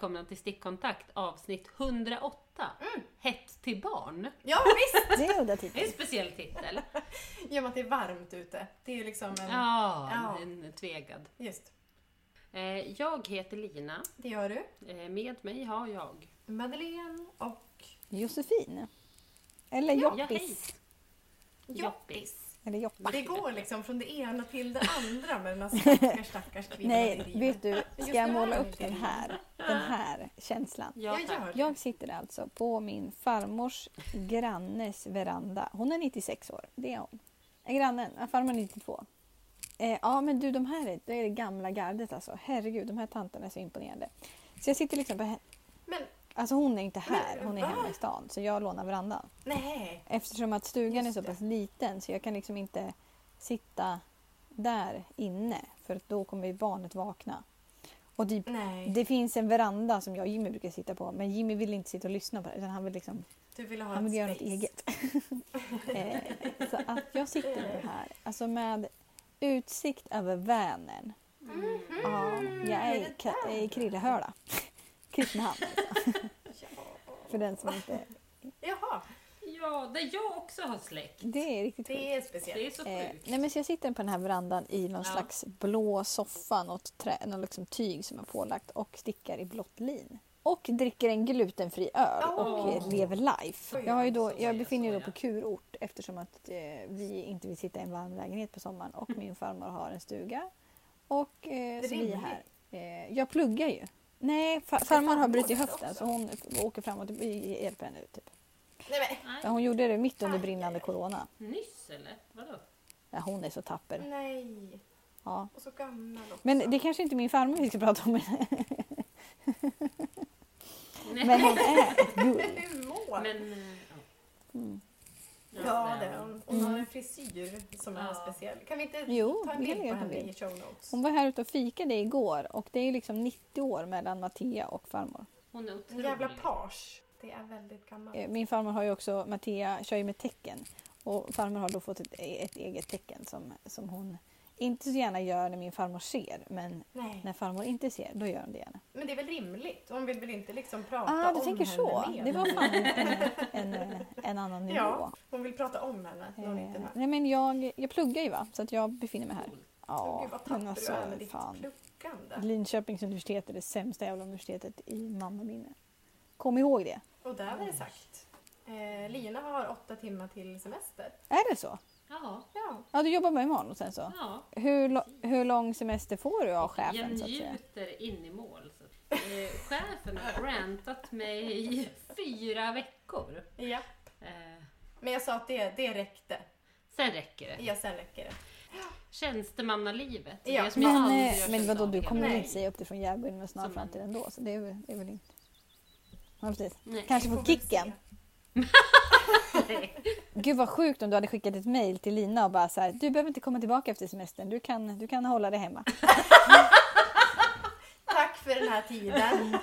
Välkomna till Stickkontakt avsnitt 108. Hett till barn. Ja visst! Det är udda Det är en speciell titel. I och med att det är varmt ute. Det är ju liksom en... Ja, Ja. en tvegad. Just. Eh, Jag heter Lina. Det gör du. Eh, Med mig har jag... Madeleine och Josefin. Eller Ja, Joppis. Joppis. Eller Joppis. Det går liksom från det ena till det andra med den här stackars, stackars kvinnan Nej, vet du, ska jag måla upp den här, den här känslan? Ja, Jag. Jag sitter alltså på min farmors grannes veranda. Hon är 96 år, det är hon. Grannen, ja, farmor är 92. Eh, ja men du de här är, det är det gamla gardet alltså. Herregud, de här tanterna är så imponerande. Så jag sitter liksom på Men Alltså hon är inte här, hon är va? hemma i stan. Så jag lånar verandan. nej. Eftersom att stugan Just är så pass det. liten så jag kan liksom inte sitta där inne för då kommer ju barnet vakna. Och typ, Nej. det finns en veranda som jag och Jimmy brukar sitta på men Jimmy vill inte sitta och lyssna på det utan han vill, liksom, Du vill ha han vill göra något eget. eh, så att jag sitter nu här alltså med utsikt över Vänern. Mhm. Ja, jag är i Krillehöla. Kristinehamn alltså. Ja. För den som inte... Jaha, Ja, där jag också har släkt. Det är riktigt sjukt. det är Det speciellt. är så Eh, sjukt. nej men så jag sitter på den här verandan i någon Ja. slags blå soffa, något, trä, något liksom tyg som är pålagt och stickar i blått lin. Och dricker en glutenfri öl och Åh. eh, lever life. Jag, har ju då, jag ja, befinner mig då på kurort eftersom att eh, vi inte vill sitta i en varm lägenhet på sommaren och min farmor har en stuga. Och eh, så vi är här. Eh, jag pluggar ju. Nej, fa- farmor har brutit höften så hon åker fram och tillbaka. Vi hjälper henne ut. Typ. Nej men, hon gjorde det mitt under brinnande corona. Nyss eller? Vadå? Ja, hon är så tapper. nej. Ja. Och så gammal också. Men det kanske inte är min farmor vi ska prata om. Men hon är ett. Humor! Men, eh, ja. Mm. Ja, det men- är hon. Hon har en frisyr som är Ja. speciell. Kan vi inte Jo, ta en bild på en henne i show notes? Hon var här ute och fikade igår och det är liksom 90 år mellan Mattia och farmor. Hon är En otrolig. jävla page. Det är väldigt gammalt. Eh, Min farmor har ju också, Mattia kör ju med tecken och farmor har då fått ett, ett eget tecken som, som hon inte så gärna gör när min farmor ser men Nej. när farmor inte ser då gör hon det gärna. Men det är väl rimligt? Hon vill väl inte liksom prata Ah, om du tänker henne så. mer? Det var fan en, en, en annan nivå. Ja, hon vill prata om henne när hon inte är Eh, med. Nej men jag, jag pluggar ju va så att jag befinner mig här. Ja, Gud vad men alltså du är ditt fan. pluggande. Linköpings universitet är det sämsta jävla universitetet i mammaminne. Kom ihåg det. Och där var det sagt. Eh, Lina har åtta timmar till semester. Är det så? Ja, Ja. Ja, du jobbar med sen så. ja. Hur, hur lång semester får du av chefen jag så att säga? njuter in i mål. Så. att, Eh, chefen har grantat mig i fyra veckor. ja. Eh, Men jag sa att det, det räckte. sen räcker det. Ja, sen räcker det. Tjänstemannalivet. Ja. Det som jag Men, aldrig eh, men vadå, du kommer väl inte säga upp dig från snar Som en- framtid ändå? Så det är, väl- det är väl inte... Ja, precis. Nej. Kanske på kicken. Nej. Gud vad sjukt om du hade skickat ett mail till Lina och bara så här, du behöver inte komma tillbaka efter semestern, du kan, du kan hålla dig hemma. Tack för den här tiden.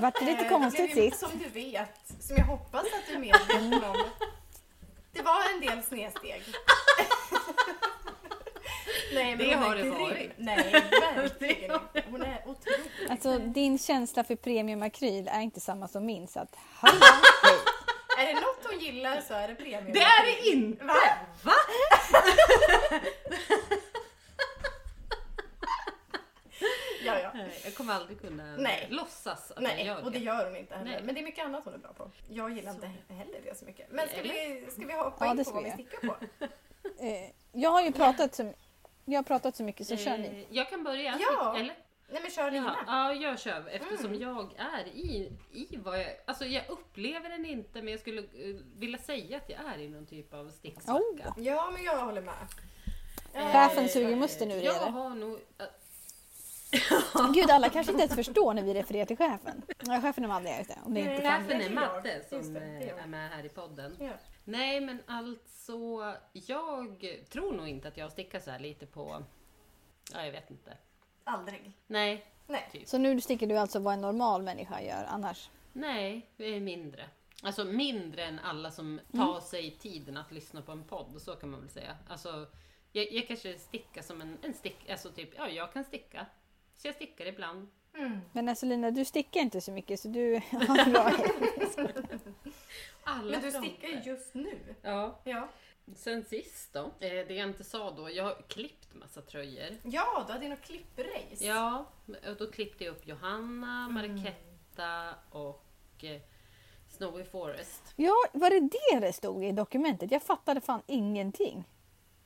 Vart det lite Eh, konstigt sist? Som du vet, som jag hoppas att du är medveten om. Det var en del snedsteg. Nej, men Det har det grym. varit. Nej, verkligen inte. Hon är otrolig. Alltså din känsla för premiumakryl är inte samma som min så att hallå, hej. Är det något hon gillar så är det premium. Det är det inte! Va? Va? Ja, ja. Nej, Jag kommer aldrig kunna Nej. låtsas att jag Nej, gör och det det. gör hon inte heller. Nej. Men det är mycket annat hon är bra på. Jag gillar Så. inte heller det så mycket. Men ska vi, ska vi hoppa Ja, in det på vad vi vi stickar på? Eh, jag har ju pratat så, jag har pratat så mycket så kör ni. Eh, Jag kan börja. Ja. Eller? Nej men kör Lina. ja, jag kör eftersom Mm. jag är i, i vad jag... Alltså jag upplever den inte men jag skulle eh, vilja säga att jag är i någon typ av sticksvacka. Oh. Ja, men jag håller med. Eh, Chefen suger musten ur Jag er. har nog... eh, Gud, alla kanske inte ens förstår när vi refererar till chefen. Ja, chefen är Madde, just det. Om det inte Nej. Chefen det är jag. som det, det är eh, är med här i podden. Ja. Nej men alltså, jag tror nog inte att jag stickar så här lite på... Ja, jag vet inte. Aldrig. Nej, Nej. typ. Så nu sticker du alltså vad en normal människa gör annars? Nej, det är mindre. Alltså mindre än alla som tar sig tiden att lyssna på en podd, så kan man väl säga. Alltså, jag, jag kanske stickar som en, en stick, alltså typ, ja jag kan sticka. Så jag stickar ibland. Mm. Men alltså Lina, du stickar inte så mycket så du har bra Alla Men du fronter. stickar ju just nu. Ja. Ja. Sen sist då, eh, det jag inte sa då, jag har klippt massa tröjor. Ja, du hade något klipprace. Ja, och då klippte jag upp Johanna, Mm. Marketta och eh, Snowy Forest. Ja, var det det det stod i dokumentet? Jag fattade fan ingenting.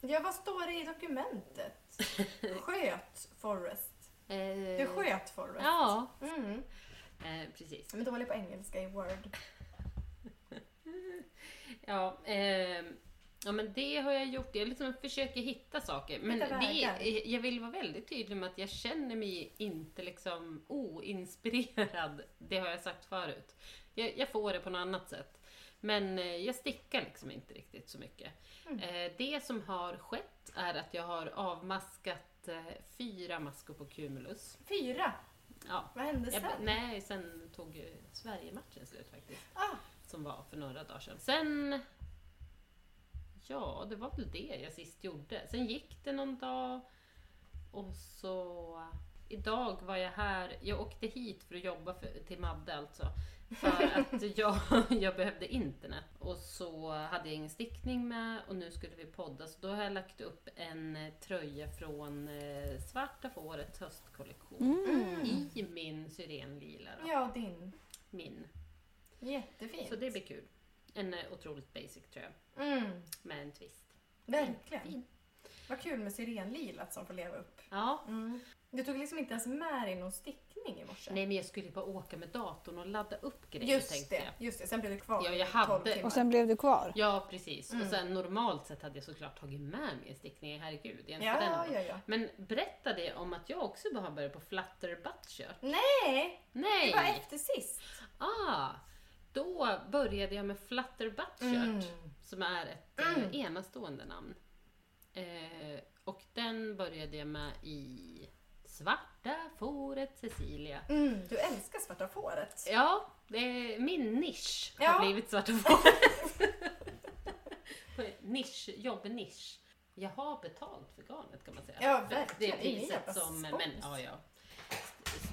Ja, vad står det i dokumentet? Sköt Forrest. Eh, Du sköt Forrest. Ja, Mm. eh, precis. Men dålig på engelska i Word. Ja, eh, ja, men det har jag gjort. Jag liksom försöker hitta saker. Men det, jag vill vara väldigt tydlig med att jag känner mig inte liksom oinspirerad. Det har jag sagt förut. Jag, jag får det på något annat sätt. Men eh, jag stickar liksom inte riktigt så mycket. Mm. Eh, det som har skett är att jag har avmaskat eh, fyra maskor på Cumulus. Fyra. Ja. Vad hände Jag, sen? nej, sen tog Sverige-matchen slut faktiskt Ah, som var för några dagar sedan. Sen... Ja, det var väl det jag sist gjorde. Sen gick det någon dag och så... Idag var jag här, jag åkte hit för att jobba för, till Madde alltså. För att jag, jag behövde internet. Och så hade jag ingen stickning med och nu skulle vi podda. Så då har jag lagt upp en eh, tröja från eh, Svarta Fårets höstkollektion. Mm. I min syrenlila. Då. ja, din. Min. Jättefint. Så det blir kul. En eh, otroligt basic tröja Mm, med en twist. verkligen. Fin. Vad kul med syrenlilat som får leva upp. Ja. Mm. Du tog liksom inte ens med dig någon stickning i morse. Nej men jag skulle bara åka med datorn och ladda upp grejer just tänkte det, jag. just det. Sen blev du kvar Ja, jag i 12 hade-. Och sen blev du kvar. Ja precis. Mm. Och sen normalt sett hade jag såklart tagit med mig en stickning. Herregud. Jag är inte Ja, den. ja, ja. Men berättade om att jag också har börjat på flutter butt shirt? Nej, det Nej! var efter sist. Ah, då började jag med flutter. Mm. Som är ett Mm. eh, enastående namn. Eh, och den började jag med i Svarta fåret Cecilia. Mm, du älskar svarta fåret. Ja, det är min nisch Ja. har blivit Svarta fåret. Nisch, jobbnisch. Jag har betalt för garnet kan man säga. Ja, verkligen. Det är priset som... Men ja, ja.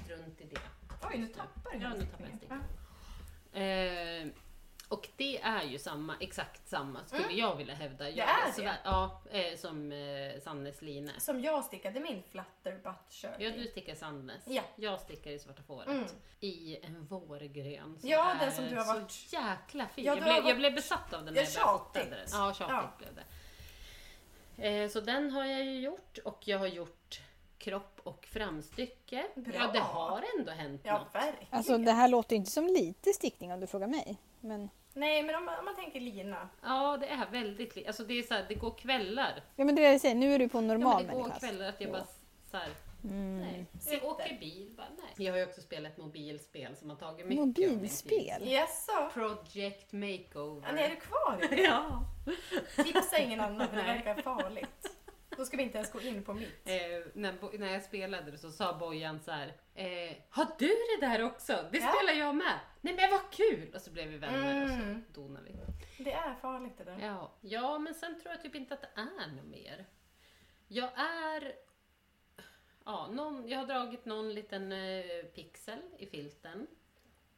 Strunt i det. Oj, nu tappar du Ja, nu tappar jag en stickningen. Eh, och det är ju samma, exakt samma skulle Mm. jag vilja hävda. Jag, är så- det. Ja, eh, som eh, Sannes line. Som jag stickade min flutter butt shirt Ja, du stickar Sannes. Ja. Jag stickar i Svarta fåret. Mm. I en vårgrön som Ja, är den som du har varit- så jäkla fin. Ja, jag, blev, varit- jag blev besatt av den när Ja, jag började fota tjatigt. den. Ja, tjatigt Ja. blev det. Eh, så den har jag ju gjort och jag har gjort kropp och framstycke. Bra. Ja, det har ändå hänt Ja, något. verkligen. Alltså det här låter inte som lite stickning om du frågar mig. Men, Nej, men om man, om man tänker lina. Ja, det är väldigt Alltså det är så här, det går kvällar. ja men det är det jag säger, nu är du på Ja, normal men det går kvällar att jag bara så här, Mm. nej. Jag åker bil, bara nej. Jag har ju också spelat ett mobilspel som har tagit mycket. Mobilspel? Jaså? Project Makeover. Ja, är du kvar i det? Ja. Tipsa ingen annan det verkar farligt. Då ska vi inte ens gå in på mitt. Eh, när, när jag spelade det så sa Bojan så här. Eh, har du det där också? Det Ja. spelar jag med. Nej men vad kul! Och så blev vi vänner och Mm. så donade vi. Det är farligt det där. Ja. ja, men sen tror jag typ inte att det är något mer. Jag är... Ja, någon, jag har dragit någon liten eh, pixel i filten.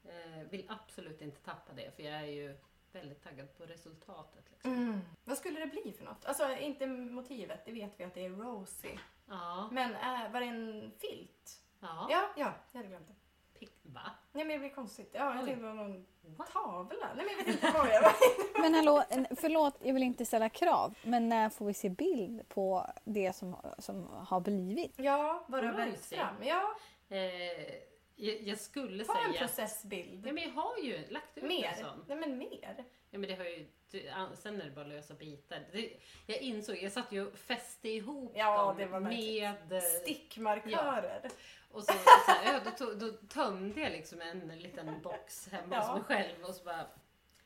Eh, vill absolut inte tappa det för jag är ju väldigt taggad på resultatet. Liksom. Mm. Vad skulle det bli för något? Alltså inte motivet, det vet vi att det är Rosie. Ja. Men äh, var det en filt? ja. Ja, ja, jag hade glömt det. Pick, va? Nej men det blir konstigt. Ja, jag tänkte det var någon What? tavla. Nej men jag vet inte vad jag var. Men hallå, förlåt, jag vill inte ställa krav. Men när får vi se bild på det som, som har blivit? Ja, vad du har Rosie. fram. Ja, Eh, jag, jag skulle ta en säga... processbild. Ja, men jag har ju lagt ut en Mer? sån. Nej men mer. Ja, men det har ju, sen är det bara lösa bitar. Det, jag insåg, jag satt ju och fäste ihop Ja, dem med... Stickmarkörer. Och så, så här, ja, då, tog, då tömde jag liksom en liten box hemma Ja. hos mig själv och så bara...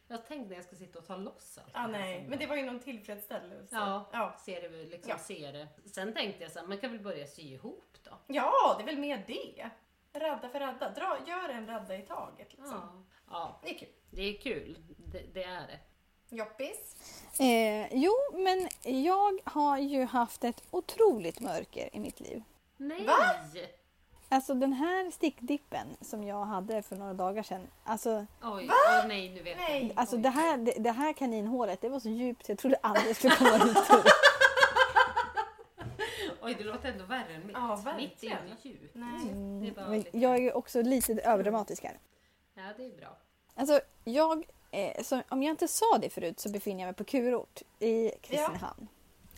Jag tänkte när jag ska sitta och ta loss allt. Ah, nej, men det var ju någon tillfredsställelse. Ja. ja. Ser det, liksom, Ja. ser det. Sen tänkte jag så här, man kan väl börja sy ihop då? Ja, det är väl mer det. Radda för radda. Dra, gör en radda i taget. Liksom. Ja. ja, Det är kul. det är kul. Det, det är det. Joppis. Eh, jo, men jag har ju haft ett otroligt mörker i mitt liv. Nej! Va? Alltså den här stickdippen som jag hade för några dagar sedan. Alltså, Oj, åh nej nu vet Nej. jag. alltså Oj. det, här, det, det här kaninhåret det var så djupt jag trodde aldrig skulle komma ut. Oj, det låter ändå värre än mitt. Ja, mitt är verkligen. inte djupt. Nej. Det är Mm, bara men lite- jag är också lite överdramatisk här. Ja, det är bra. Alltså, jag, eh, så, om jag inte sa det förut så befinner jag mig på kurort i Kristinehamn.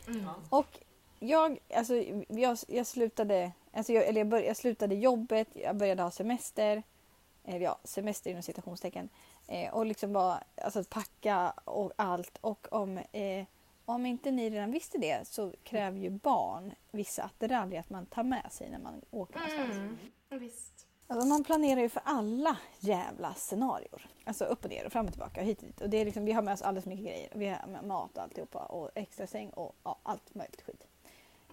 Mm. Ja. Och jag, alltså, jag, jag slutade, alltså jag, eller jag, bör, jag slutade jobbet, jag började ha semester. Eller ja, semester inom citationstecken. Eh, och liksom bara alltså, packa och allt. Och om, eh, om inte ni redan visste det så kräver ju barn vissa attiraljer att man tar med sig när man åker någonstans. Mm. Visst. Alltså man planerar ju för alla jävla scenarier. Alltså upp och ner och fram och tillbaka och hit och dit. Och det är liksom, vi har med oss alldeles mycket grejer. Vi har mat och alltihopa och extra säng och ja, allt möjligt skit.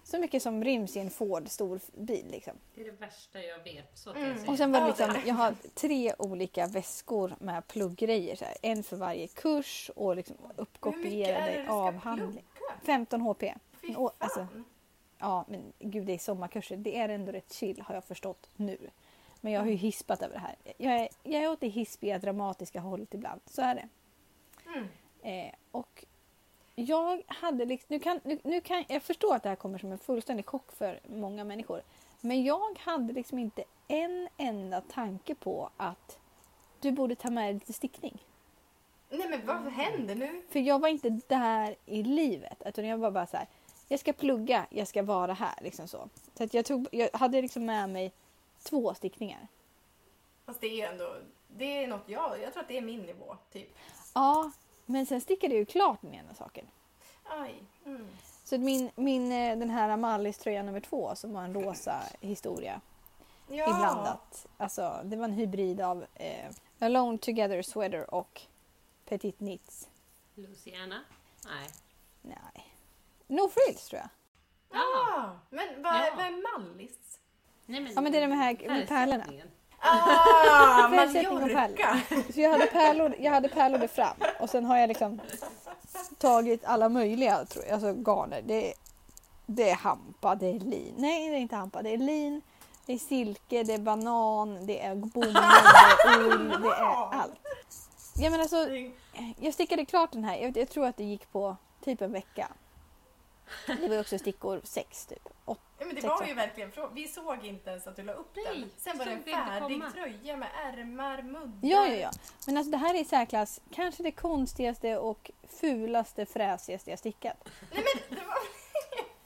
Så mycket som ryms i en Ford stor bil liksom. Det är det värsta jag vet. Så Mm. jag säga. Och sen var det liksom, jag har tre olika väskor med plugggrejer. Så här. En för varje kurs och liksom uppkopierade avhandling. plugga? 15 HP. Fy fan. alltså. Ja men gud det är sommarkurser. Det är ändå rätt chill har jag förstått nu. Men jag har ju hispat över det här. Jag är, jag är åt det hispiga dramatiska hållet ibland. Så är det. Mm. Eh, och jag hade liksom, nu kan, nu, nu kan, jag förstår att det här kommer som en fullständig chock för många människor. Men jag hade liksom inte en enda tanke på att du borde ta med dig lite stickning. Nej men vad händer nu? För jag var inte där i livet. Utan jag var bara så här, jag ska plugga, jag ska vara här. Liksom så så jag, tog, jag hade liksom med mig två stickningar. Fast det är ändå, det är något jag, jag tror att det är min nivå typ. Ja, men sen stickade jag ju klart den ena saken. Aj. Mm. Så min, min, eh, den här Amallis tröja nummer två som var en rosa historia Ja. iblandat. Alltså, det var en hybrid av eh, Alone Together Sweater och Petit Knits. Luciana? Nej. Nej. No Frills tror jag. Ah, men vad, Ja. vad är Mallis? Nej men, Ja, men det är de här med pärlorna. Ah, Färgsättning och Mallorca! Så jag hade pärlor, jag hade pärlor där fram och sen har jag liksom tagit alla möjliga tror jag, alltså garner. Det är, det är hampa, det är lin. Nej, det är inte hampa. Det är lin, det är silke, det är banan, det är bomull, det är ull, det är allt. Ja, men alltså, jag stickade klart den här. Jag, jag tror att det gick på typ en vecka. Det var också stickor sex typ. Åt, Ja, men det var ju verkligen, frå- vi såg inte ens att du la upp Nej, den. Sen var det en färdig tröja med ärmar, muddar. Ja, ja, ja. Men alltså det här är i särklass kanske det konstigaste och fulaste, fräsigaste jag stickat. Nej men det var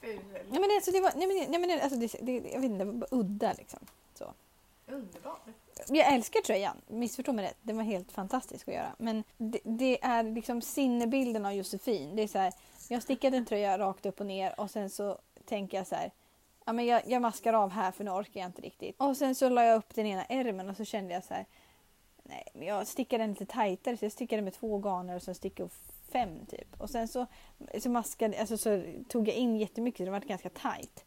ful. Nej men alltså det var, nej men, nej men alltså det, det, jag vet inte, det var bara udda liksom. Så. Underbar. Jag älskar tröjan, missförstå mig rätt, den var helt fantastisk att göra. Men det, det är liksom sinnebilden av Josefin. Det är så här, jag stickade en tröja rakt upp och ner och sen så tänker jag så här, ja men jag, jag maskar av här för nu orkar jag inte riktigt. Och sen så la jag upp den ena ärmen och så kände jag så här, nej men jag stickade den lite tajtare så jag stickade med två garner och sen stickade jag fem typ. Och sen så, så maskade, alltså så tog jag in jättemycket så det var ganska tajt.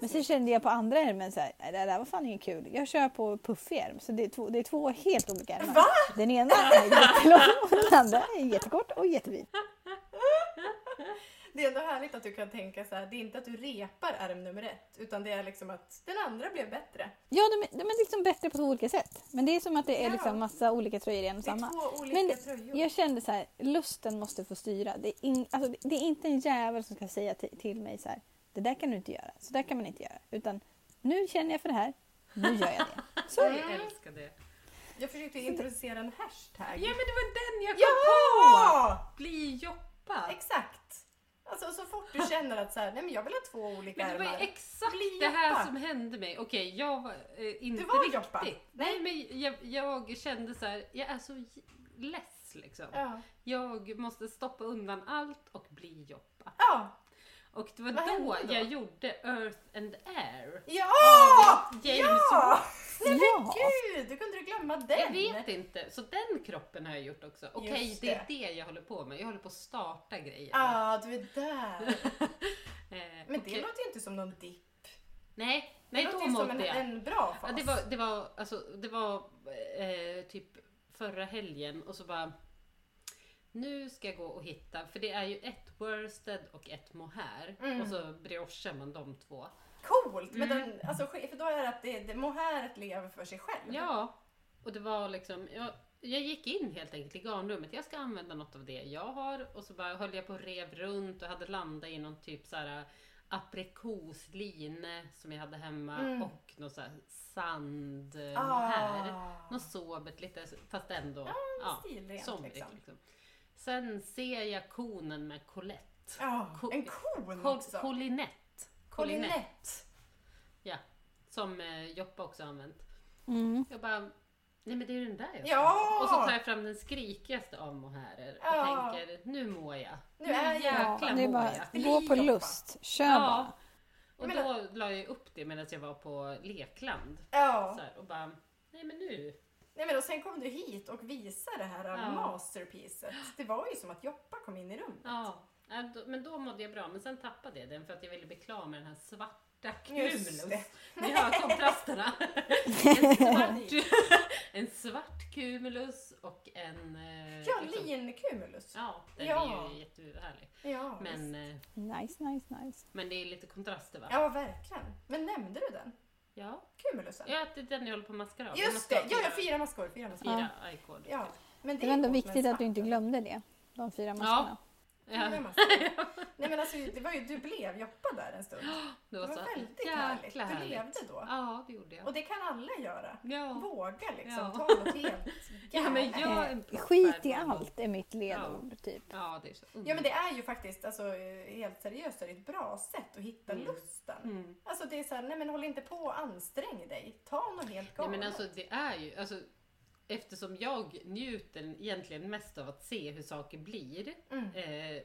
Men sen kände jag på andra ärmen så här, nej det där var fan inget kul. Jag kör på puffig ärm så det är två, det är två helt olika ärmar. Va? Den ena är jättelång och den andra är jättekort och jättefin. Det är ändå härligt att du kan tänka så här, det är inte att du repar ärm nummer ett, utan det är liksom att den andra blev bättre. Ja, de är, de är liksom bättre på två olika sätt. Men det är som att det är Ja. liksom massa olika tröjor i en och Det är samma. två olika Men tröjor. Jag kände så här, lusten måste få styra. Det är, in, alltså, det- är inte en jävel som ska säga till, mig så här, det där kan du inte göra, så där kan man inte göra. Utan nu känner jag för det här, nu gör jag det. Så. Jag älskar det. Jag försökte introducera en hashtag. Ja men det var den jag kom på! Ja! Bli joppa. Exakt! Alltså så fort du känner att så här, nej men jag vill ha två olika Men det var ju ärmar. exakt Bli det här joppa. som hände mig. Okej, jag var eh, inte var riktigt. joppa. Nej men jag, jag kände så här, jag är så less liksom. Ja. Jag måste stoppa undan allt och bli joppa. Ja! Och det var Vad då, då? jag gjorde Earth and Air. Ja! James ja! Nej men Ja. gud, hur kunde du glömma den? Jag vet inte, så den kroppen har jag gjort också. Okej, Just det är det. det jag håller på med. Jag håller på att starta grejer. Ja, du är där. Eh, Men och- det låter ju inte som någon dipp. Nej, Det nej låter då ju som en, mådde jag. en bra fas. Ja, det var, det var, alltså, det var eh, typ förra helgen och så bara nu ska jag gå och hitta, för det är ju ett worsted och ett mohair Mm. och så briochar man de två. Coolt! Men Mm. den, alltså, för då är det att det, det mohäret lever för sig själv. Ja, och det var liksom, jag, jag gick in helt enkelt i garnrummet. Jag ska använda något av det jag har och så bara höll jag på och rev runt och hade landat i någon typ så här aprikosline som jag hade hemma Mm. och någon så här sandmohair. Ah. Något sobert lite, fast ändå ja, Stilrent somrigt. liksom. Liksom. Sen ser jag konen med Colette. Ja, Ko- en kon Col- också. Colinette. Colinette. Ja, som eh, Joppa också har använt. Mm. Jag bara, nej men det är ju den där jag ska Ja! ha. Och så tar jag fram den skrikigaste av mohärer och Ja. tänker, nu mår jag. Nu är jag- jäkla det är mår bara jag. gå på lust. Kör Ja. bara. Och då la jag upp det medan jag var på lekland. Ja. Så här, och bara, nej men nu. Nej, men och sen kom du hit och visade det här Ja. masterpiecet. Det var ju som att Joppa kom in i rummet. Ja, men då mådde jag bra. Men sen tappade jag den för att jag ville bli klar med den här svarta Cumulus. Ni hör kontrasterna. en, svart, en svart Cumulus och en... eh, Ja, liksom- lincumulus. Ja, den Ja. är ju jättehärlig. Ja, Men, eh, Nice, nice, nice. men det är lite kontraster va? ja, verkligen. Men nämnde du den? Ja, Cumulusen? ja det är den jag håller på att maskera av. Just det! Ja, ja, fyra maskor. Fyra maskor. Fyra iCord. Ja. Men Det var ändå viktigt att du inte glömde det. De fyra maskorna. Fyra Ja. Nej men alltså, det var ju, du blev Joppa där en stund. det Det var var så väldigt härligt. jäkla Du härligt. levde då. Ja, det gjorde jag. Och det kan alla göra. Ja. Våga liksom Ja. ta något helt Ja, men jag skit i allt är mitt ledord, typ. Ja, det är så Ja men det är ju faktiskt, alltså helt seriöst, är ett bra sätt att hitta Mm. lusten. Mm. Alltså det är såhär, nej men håll inte på och ansträng dig. Ta något helt Nej, galet. men alltså det är ju, alltså, eftersom jag njuter egentligen mest av att se hur saker blir Mm. eh,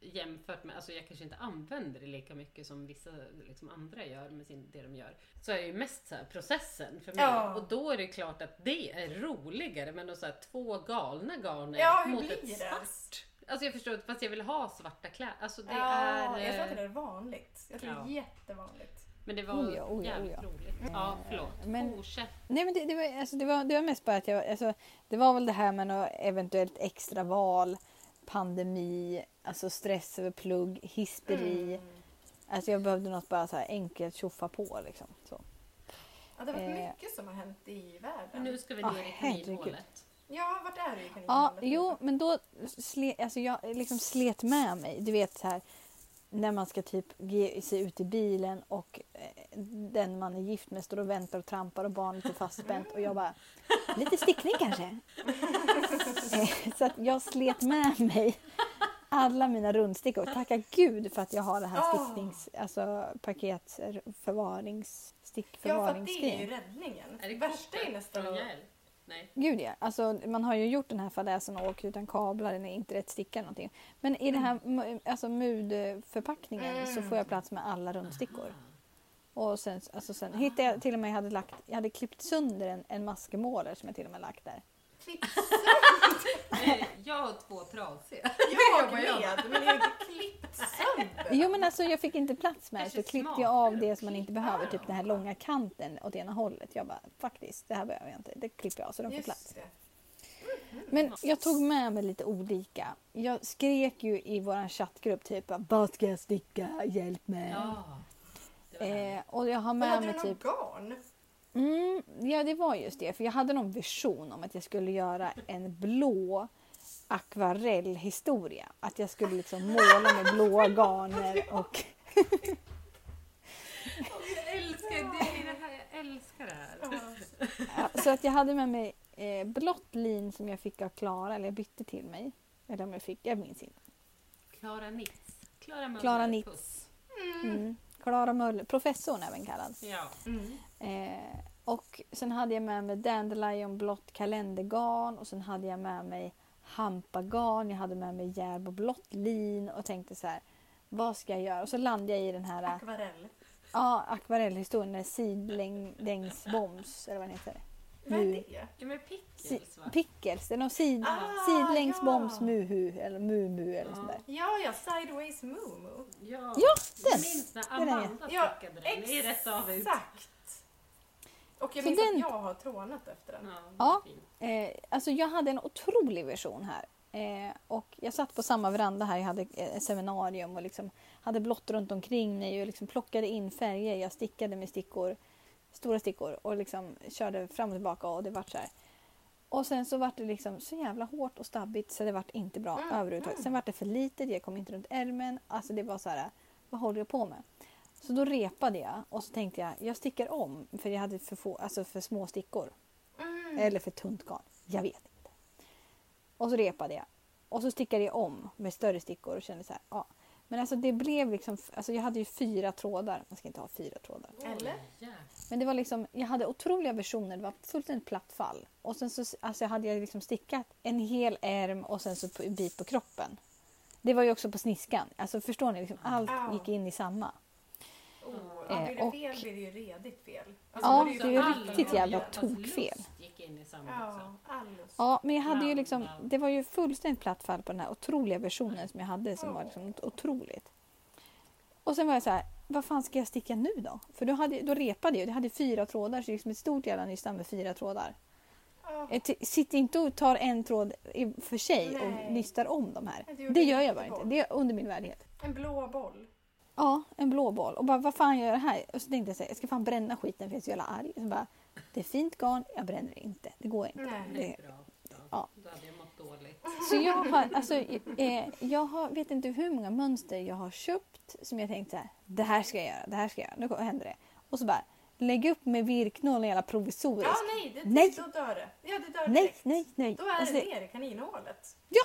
jämfört med, alltså jag kanske inte använder det lika mycket som vissa liksom, andra gör med sin, det de gör. Så är det ju mest så här, processen för mig. Ja. Och då är det klart att det är roligare men då så här, två galna garner Ja, mot ett det? svart. Alltså jag förstår, fast jag vill ha svarta kläder. Alltså det ja, är... jag tror att eh, det är vanligt. Jag tror ja. det är jättevanligt. Men det var Oh ja, oh ja, jävligt oh ja. roligt. Ja, förlåt. Men- Fortsätt. Nej men det, det, var, alltså, det, var, det var mest bara att jag, alltså, det var väl det här med något eventuellt extra val, pandemi, alltså stress över plugg, hisperi. Mm. Alltså jag behövde något bara så här enkelt tjoffa på liksom. Så. Ja, det har varit Eh. mycket som har hänt i världen. Men nu ska vi Ah, ner i herregud. kaninhålet. Ja, vart är du i Ja, kaninhålet? jo men då slet, alltså jag liksom slet med mig. Du vet så här när man ska typ ge sig ut i bilen och eh, den man är gift med står och väntar och trampar och barnet är fastspänt och jag bara lite stickning kanske. Eh, så att jag slet med mig alla mina rundstickor. Tacka gud för att jag har det här Ah. sticknings, alltså pakets förvarings, Ja, för det är ju stickförvaringsgrejen. räddningen. Är det Värsta är nästan att... Nej. Gud ja, alltså man har ju gjort den här fadäsen och åkt utan kablar eller inte rätt sticka någonting. Men i den här mu- alltså mudförpackningen Mm. så får jag plats med alla rundstickor. Och sen, alltså sen hittade jag till och med, jag hade, lagt, jag hade klippt sönder en, en maskemåler som jag till och med lagt där. Klipp Eh, Jag har två trasiga. jag jag med, men det är klippt sönder. Jo men alltså jag fick inte plats med det så klippte jag av det som man inte behöver, typ den här långa kanten åt ena hållet. Jag bara faktiskt, det här behöver jag inte. Det klipper jag av så de får plats. Men jag tog med mig lite olika. Jag skrek ju i vår chattgrupp typ vad ska jag sticka, hjälp mig. Ja. Eh, och jag har med hade mig du någon typ... garn? Mm, ja, det var just det. För jag hade någon vision om att jag skulle göra en blå akvarellhistoria. Att jag skulle liksom måla med blåa garner och... Jag älskar det, är det här, jag älskar det här. Ja, så att jag hade med mig eh, blått lin som jag fick av Klara, eller jag bytte till mig. Eller om jag fick, jag minns inte. Klara Nitz. Klara Nitz. Mm. Klara Möller, professorn även kallad. Ja. Mm. Eh, och sen hade jag med mig Dandelion blått kalendergarn och sen hade jag med mig hampagarn, jag hade med mig Järbo blått lin och tänkte så här, vad ska jag göra? Och så landade jag i den här Akvarell. ja, akvarellhistorien, den sidlängsbombs, eller vad den heter. Vad är det? Ja men pickles va? pickles, det är någon sid, Ah, sidlängsbombs ja. muhu eller mumu eller Ja. sånt där. Ja, ja, Sideways Moo Ja, Ja, jag den. minns när Den är jag. Amanda Ja, den i rätt av ut. Exakt. Och jag Så minns den- att jag har trånat efter den. Ja, Ja. Eh, alltså jag hade en otrolig version här. Eh, och jag satt på samma veranda här, jag hade eh, ett seminarium och liksom hade blått runt omkring mig och liksom plockade in färger. Jag stickade med stickor, stora stickor och liksom körde fram och tillbaka och det vart så här. Och sen så vart det liksom så jävla hårt och stabbigt så det vart inte bra Mm, överhuvudtaget. Sen vart det för litet, jag kom inte runt ärmen. Alltså det var så här, vad håller jag på med? Så då repade jag och så tänkte jag, jag stickar om för jag hade för, få, alltså för små stickor. Mm. Eller för tunt garn. Jag vet inte. Och så repade jag. Och så stickade jag om med större stickor och kände så här, ja. Men alltså det blev liksom, alltså jag hade ju fyra trådar. Man ska inte ha fyra trådar. Eller? Men det var liksom, jag hade otroliga versioner. Det var fullständigt platt fall. Och sen så alltså hade jag liksom stickat en hel ärm och sen så en bit på kroppen. Det var ju också på sniskan. Alltså förstår ni? Liksom, allt gick in i samma. Oh, ja, blir det Eh, fel och- blir det ju redigt fel. Alltså, Ja, det är ju riktigt jävla to- tokfel. Ja. Ja, men jag hade ju liksom, det var ju fullständigt platt fall på den här otroliga versionen som jag hade som var liksom otroligt. Och sen var jag så här, vad fan ska jag sticka nu då? För då, hade, då repade jag, jag hade fyra trådar, så liksom ett stort jävla nystan med fyra trådar. Ja. Jag t- sitter inte och tar en tråd för sig Nej. och nystar om de här. Det Det gör jag bara inte. Det är under min värdighet. En blå boll. Ja, en blå boll. Och bara, vad fan gör jag här? Och så tänkte jag så här, jag ska fan bränna skiten för jag är så jävla arg. Och så bara, det är fint garn, jag bränner det inte. Det går inte. Nej. Det, Bra. bra. Ja. Då hade jag mått dåligt. Så jag har, alltså, eh, jag har, vet inte hur många mönster jag har köpt som jag tänkt så här, det här ska jag göra, det här ska jag göra, nu händer det. Och så bara, lägg upp med virknålen jävla provisoriskt. Ja, nej, det, Nej. då dör det. Ja, det dör nej, direkt. nej, nej. Då är Alltså, det- ner i kaninhålet. Ja!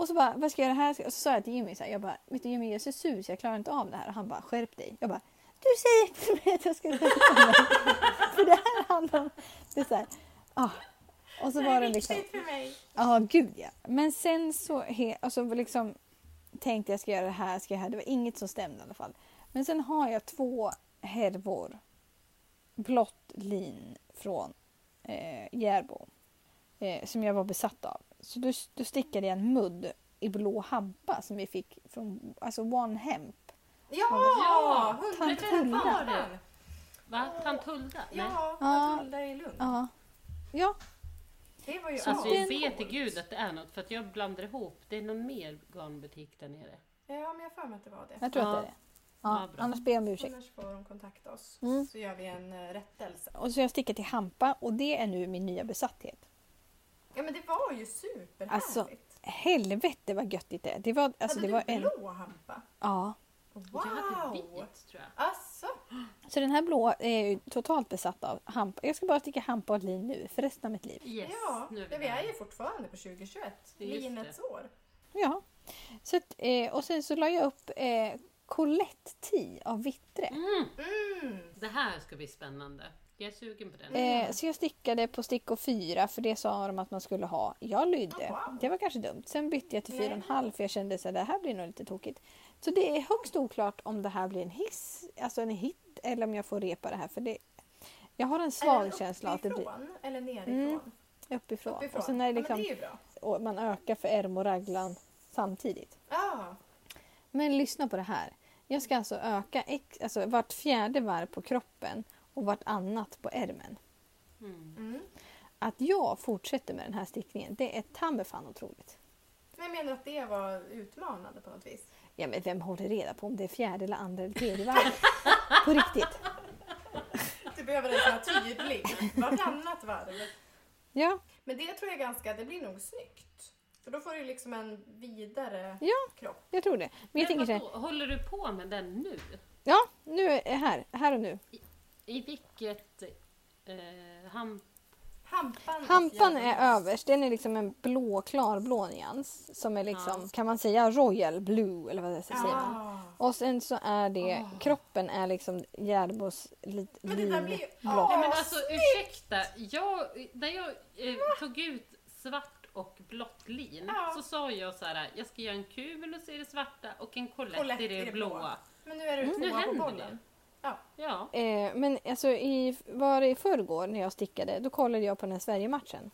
Och så bara, vad ska jag göra här? Och så sa jag till Jimmy så här, jag bara, vet du Jimmy jag är så sur så jag klarar inte av det här. Och han bara, skärp dig. Jag bara, du säger till mig att jag ska skärpa mig. För det här handlar om, det är så här, ah. Och så det var det liksom, för mig. Ja, gud ja. Men sen så he, alltså, liksom, tänkte jag ska göra det här, ska jag här. Det var inget som stämde i alla fall. Men sen har jag två härvor. Blått lin från eh, Järbo. Eh, som jag var besatt av. Så då, då stickade jag en mudd i blå hampa som vi fick från alltså One Hemp. Ja! Ja, tant Hulda. Va? Tant Hulda? Nej. Ja, tant Hulda i Lund. Ja. Ja, Det var ju Alltså jag vet i gud att det är något för att jag blandar ihop. Det är någon mer garnbutik där nere. Ja, men jag har för mig att det var det. jag tror Ja. att det är det. Ja, Ja, annars ber jag om ursäkt. Annars får de kontakta oss. Mm. Så gör vi en eh, rättelse. Och så jag stickat till hampa och det är nu min nya besatthet. Ja, men det var ju superhärligt. Alltså, Helvete vad göttigt det är. Det var, alltså, Hade det var du en... blå hampa? Ja. Wow! Jag hade vit tror jag. Alltså, Så den här blå är ju totalt besatt av hampa. Jag ska bara sticka hampa och lin nu för resten av mitt liv. Yes, ja, nu är vi vi är ju fortfarande på 2021. Just det. Linets år. Ja. Så att, eh, och sen så la jag upp eh, Colette Tea av Vittre. Mm, Mm. det här ska bli spännande. Jag är sugen på den. Eh, så jag stickade på stickor 4 för det sa de att man skulle ha. Jag lydde. Det var kanske dumt. Sen bytte jag till Nej. 4,5 för jag kände att det här blir nog lite tokigt. Så det är högst oklart om det här blir en hiss, alltså en hit eller om jag får repa det här. För det, jag har en svag känsla att det blir eller nerifrån? Mm, uppifrån. Uppifrån. Och sen är det ja, liksom, men det är man ökar för ärm och raglan samtidigt. Ja, Men lyssna på det här. Jag ska alltså öka ex, alltså vart fjärde varv på kroppen och vart annat på ärmen. Mm. mm. Att jag fortsätter med den här stickningen, det är ta mig fan otroligt. Men jag menar att det var utmanande på något vis. Ja men vem håller reda på om det är fjärde eller andra eller tredje varvet? på riktigt. Du behöver en sån här tydlig, vartannat varv. Ja, Men det tror jag ganska, det blir nog snyggt. För då får du liksom en vidare Ja. kropp. jag tror det. Men jag tänker så här, håller du på med den nu? ja nu är här, här och nu. I vilket eh, ham... Hampan, Hampan är överst, den är liksom en blå, klarblå nyans. Som är liksom, Ja. kan man säga royal blue eller vad det säger man? Ja. Och sen så är det, Åh. kroppen är liksom Järbos lit, Men det där blir ju-. Ja. Men alltså ursäkta, jag, när jag eh, tog ut svart och blått lin Ja. så sa jag så här: jag ska göra en cumulus i det svarta och en Colette i det blåa. Men nu är du Mm. Nu tvåa på händer bollen. Ja. Eh, men alltså i, var det i förrgår när jag stickade, då kollade jag på den här Sverige-matchen.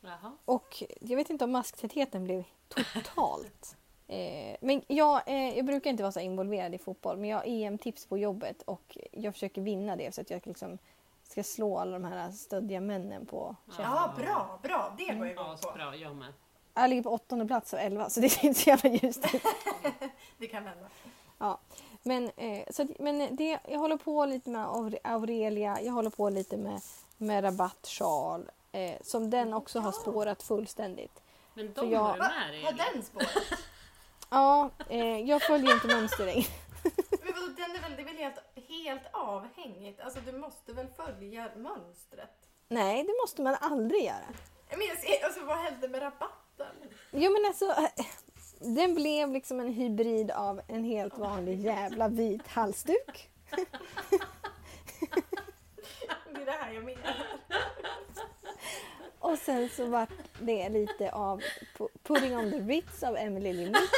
Jaha. Och jag vet inte om masktätheten blev totalt. Eh, men jag, eh, jag brukar inte vara så involverad i fotboll, men jag har EM-tips på jobbet och jag försöker vinna det så att jag liksom ska slå alla de här stöddiga männen på käften. Ja, bra, bra. Det går jag igång på. Jag med. Jag ligger på åttonde plats av elva så det ser inte så jävla ljust ut. Det kan hända. Ja. Men, eh, så, att- men det, jag håller på lite med Aure- Aurelia, jag håller på lite med, med rabattsjal. Eh, som den också har spårat fullständigt. Men För de jag- har med dig Har den spårat? Ja, eh, jag följer inte mönster längre. Men vadå, den är väl, det är väl helt, helt avhängigt? Alltså du måste väl följa mönstret? Nej, det måste man aldrig göra. Men jag ser, alltså vad hände med rabatten? Jo men alltså, den blev liksom en hybrid av en helt vanlig jävla vit halsduk. Det är det här jag menar. Och sen så var det lite av Pu- Putting on the Ritz av Emily Limit.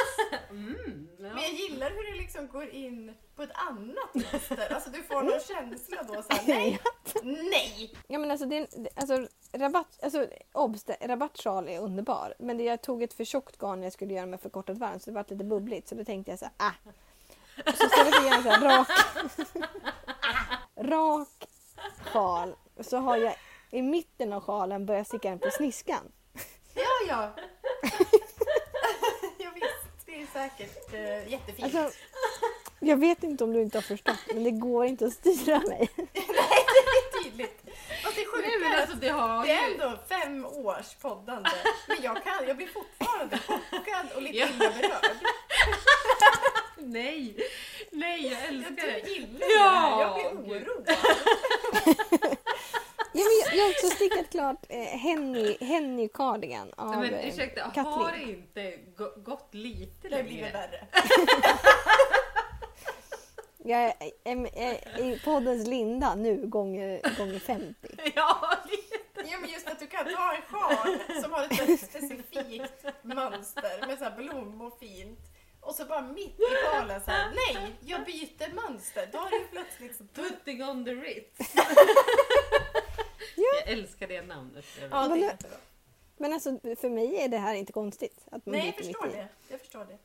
Mm, ja. Men jag gillar hur det liksom går in på ett annat mönster. Alltså du får någon känsla då såhär, nej, nej! Ja men alltså, det, det- alltså, rabatt, alltså obs, det- rabattsjal är underbar. Men det, jag tog ett för tjockt garn när jag skulle göra med förkortat varm så det var lite bubbligt. Så då tänkte jag så här, ah. Så istället för att göra så här rak, rak sjal så har jag i mitten av sjalen börjat sticka den på sniskan. Ja, ja. ja visst, det är säkert eh, jättefint. Alltså, jag vet inte om du inte har förstått men det går inte att styra mig. det är tydligt. Fast det sjuka Nej är alltså det har Det är ändå fem års poddande. Men jag, kan, jag blir fortfarande chockad och lite Ja. illa berörd. Nej! Nej jag Jag älskar du det! gillar det Ja, här. Jag blir oroad. Ja, men jag, jag har också stickat klart eh, Henny, Henny Cardigan av men eh, ursäkta, har Katrin. det inte gå- gått lite Det har blivit längre? värre. Jag är, är, är, i poddens Linda nu gånger, gånger 50. Ja. Ja, men just att du kan ta en sjal som har ett specifikt mönster med så här blommor fint. Och så bara mitt i sjalen så här, nej, jag byter mönster. Då har du plötsligt så Putting on the Ritz. Ja. Jag älskar det namnet. Ja, det är Men- jättebra. Men alltså för mig är det här inte konstigt. Att man Nej, jag byter förstår det. Jag förstår det.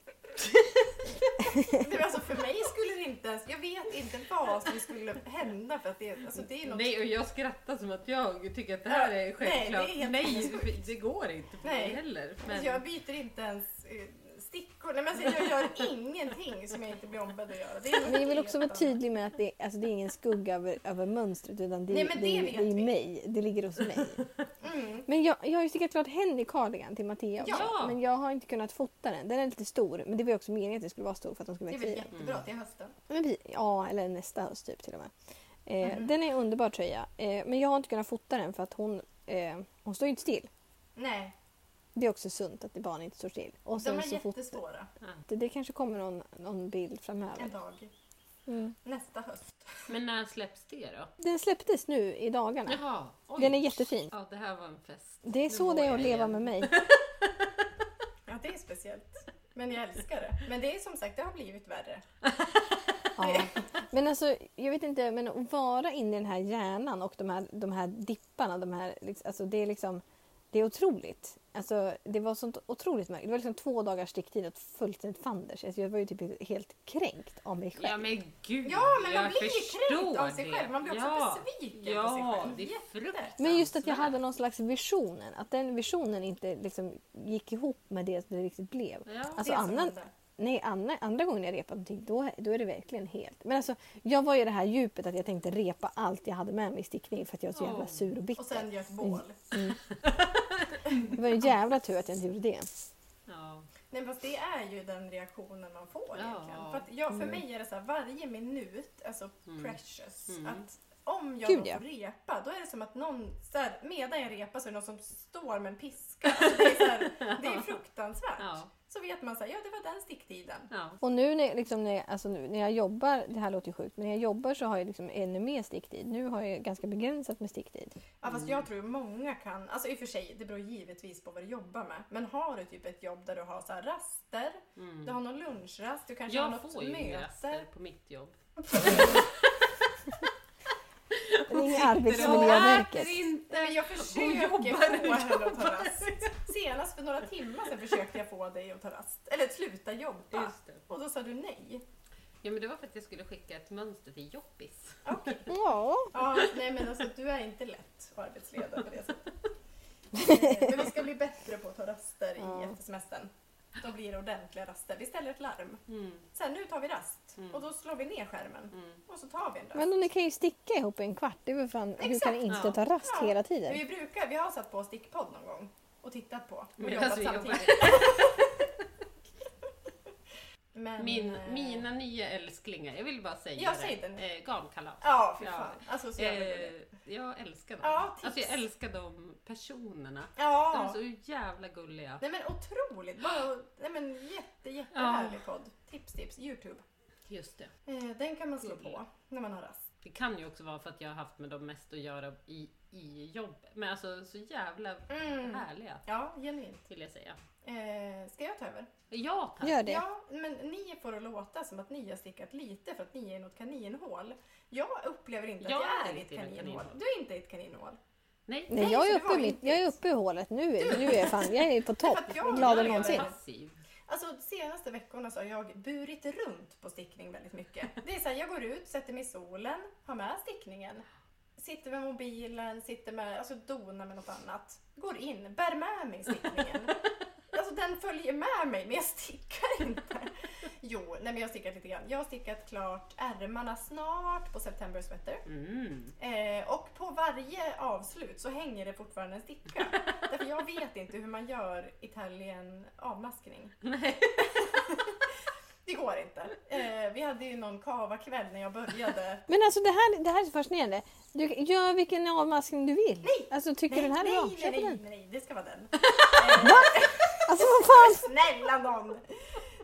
det alltså för mig skulle det inte ens, jag vet inte vad som skulle hända för att det, alltså det är något Nej, och jag skrattar som att jag tycker att det här är Nej, självklart. det är Nej, det går inte för Nej. mig heller. Men... Jag byter inte ens eh, stickor. Nej, men alltså, jag gör ingenting som jag inte blir ombedd att göra. Det är Men jag vill också vara tydlig med att det, alltså det är ingen skugga över, över mönstret utan det, Nej, men det, det det är vi. mig. Det ligger hos mig. Mm. Men jag, jag har ju stickat klart Henny Cardigan till Mattia också. Ja. Men jag har inte kunnat fota den. Den är lite stor. Men det var ju också meningen att den skulle vara stor för att de skulle Det är växa väl jättebra till hösten. Men vi- Ja, eller nästa höst typ till och med. Eh, Mhm. Den är en underbar tröja. Eh, men jag har inte kunnat fota den för att hon, eh, hon står ju inte still. Nej, Det är också sunt att barn inte står still. Och de sen är så fot- jättesvåra. det, det kanske kommer någon, någon bild En framöver. dag. Mm. Nästa höst. Men när släpps det då? Den släpptes nu i dagarna. Jaha, oj. Den är jättefin. Ja, det här var en fest. Det är Nu så det är jag att leva igen. med mig. Ja, det är speciellt. Men jag älskar det. Men det är som sagt, det har blivit värre. Ja. Men alltså, jag vet inte, men att vara inne i den här hjärnan och de här, de här dipparna, de här, liksom- alltså det är liksom, det är otroligt. Alltså, det var sånt otroligt märkligt. Det var liksom två dagars sticktid och fullständigt fanders. Alltså, jag var ju typ helt kränkt av mig själv. Ja men gud, Ja, men man jag blir ju kränkt av sig det. själv. Man blir också ja. besviken ja, på sig själv. det är fruktansvärt. Men just att jag hade någon slags visionen, att den visionen inte liksom gick ihop med det det riktigt blev. Ja. Alltså Det som annan, nej, andra, andra gången jag repat någonting, då, då är det verkligen helt. Men alltså, jag var i det här djupet att jag tänkte repa allt jag hade med mig i stickning för att jag var så jävla sur och bitter. Och sen gör ett bål. Det var en jävla tur att jag inte gjorde det. Ja. Nej, fast det är ju den reaktionen man får Ja. egentligen. För, att jag, för mig är det så här, varje minut, alltså precious. Mm. Att om jag Gud, då ja. får repa, då är det som att någon, så här, medan jag repar så är det någon som står med en piska. Alltså, det, är så här, det är fruktansvärt. Ja. Så vet man här, ja det var den sticktiden. Ja. Och nu när, liksom, när, jag, alltså, nu, när jag jobbar, det här låter ju sjukt, men när jag jobbar så har jag liksom ännu mer sticktid. Nu har jag ganska begränsat med sticktid. Ja, fast jag tror många kan, alltså i och för sig, det beror givetvis på vad du jobbar med. Men har du typ ett jobb där du har så här raster, du har någon lunchrast, du kanske har Mm. Jag något får ju möte. raster på mitt jobb. Ring Arbetsmiljöverket. Nej, men jag försöker jobbar, få henne att ta rast. Senast för några timmar sedan försökte jag få dig att ta rast. Eller sluta jobba. Just det. Och då sa du nej. Ja men det var för att jag skulle skicka ett mönster till Jobbis. Okej. Ja. Ja, nej men alltså du är inte lätt att arbetsleda på det sättet. Men vi ska bli bättre på att ta raster Ja. i efter semestern. Då blir det ordentliga raster. Vi ställer ett larm. Mm, Sen nu tar vi rast Mm. och då slår vi ner skärmen mm. och så tar vi en rast. Men ni kan ju sticka ihop i en kvart. Det är fan, hur kan ni inte Ja. ta rast Ja. hela Men tiden? vi brukar, vi har satt på stickpodd någon gång och tittat på och Medan jobbat vi jobbar. samtidigt. Men, Min, eh, mina nya älsklingar, jag vill bara säga Ja, det. nu. Eh, garnkalas. Ja, fy Ja. fan. Alltså så. Eh, jag älskar dem. Ja, tips. alltså jag älskar de personerna. De Ja. är så jävla gulliga. Nej men otroligt. Bara, nej men jätte, jättehärlig podd. Tips, tips. Youtube. Just det. Eh, den kan man slå på när man har rast. Det kan ju också vara för att jag har haft med dem mest att göra i, i jobbet. Men alltså så jävla Mm. härliga Ja, genuint. vill jag säga. Eh, ska jag ta över? Ja tack. Gör det. Ja, men ni får det låta som att ni har stickat lite för att ni är i något kaninhål. Jag upplever inte Jag att jag är är i ett kaninhål. kaninhål. Du är inte i ett kaninhål. Nej. Nej, jag är, uppe mitt, jag är uppe i hålet. Nu, är- nu är jag fan, jag är på topp. Jag- Gladare jag än någonsin. Passiv. Alltså de senaste veckorna så har jag burit runt på stickning väldigt mycket. Det är så här, jag går ut, sätter mig i solen, har med stickningen. Sitter med mobilen, sitter med, alltså donar med något annat. Går in, bär med mig stickningen. Alltså den följer med mig men jag stickar inte. Jo, nej men jag har stickat lite grann. Jag har stickat klart ärmarna snart på September Sweater. Mm. Eh, och på varje avslut så hänger det fortfarande en sticka. Därför jag vet inte hur man gör Italien avmaskning. Nej. Det går inte. Eh, vi hade ju någon kava-kväll när jag började. Men alltså det här, det här är så fascinerande. Du gör vilken avmaskning du vill. Nej! Alltså tycker du den här är nej, bra? nej, nej, den. nej, det ska vara den. Alltså vad fan! Snälla någon!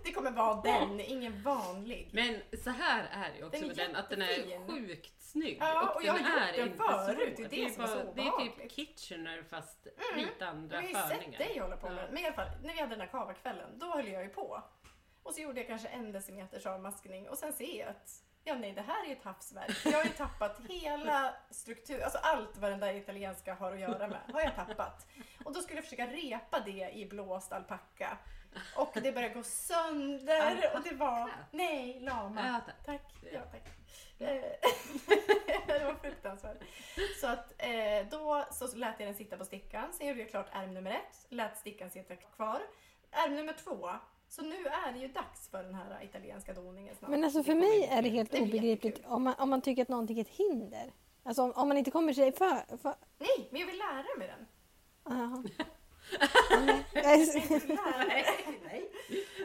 Det kommer vara den, ingen vanlig. Men så här är det också Den är med den, att den är sjukt snygg. Ja, och jag den har gjort är den inte förut, det är det som är så Det är typ. Kitchener fast Mm. lite andra Jag har ju sett förningar. dig hålla på med Ja. den. Men i alla fall, när vi hade den här kava-kvällen, då höll jag ju på. Och så gjorde jag kanske en decimeters avmaskning och sen ser jag att ja nej, det här är ju ett havsverk. Jag har ju tappat hela struktur, alltså allt vad den där italienska har att göra med har jag tappat. Och då skulle jag försöka repa det i blåst alpacka. Och det började gå sönder och det var, nej, lama. Ja, tack. Tack. Ja, tack. Eh, det var fruktansvärt. Så att eh, då så lät jag den sitta på stickan. Sen gjorde jag klart ärm nummer ett. Lät stickan sitta kvar. Ärm nummer två. Så nu är det ju dags för den här italienska doningen snart. Men alltså för mig är det helt obegripligt om man, om man tycker att någonting är ett hinder. Alltså om, om man inte kommer sig för... för Nej, men jag vill lära mig den. aha. Nej,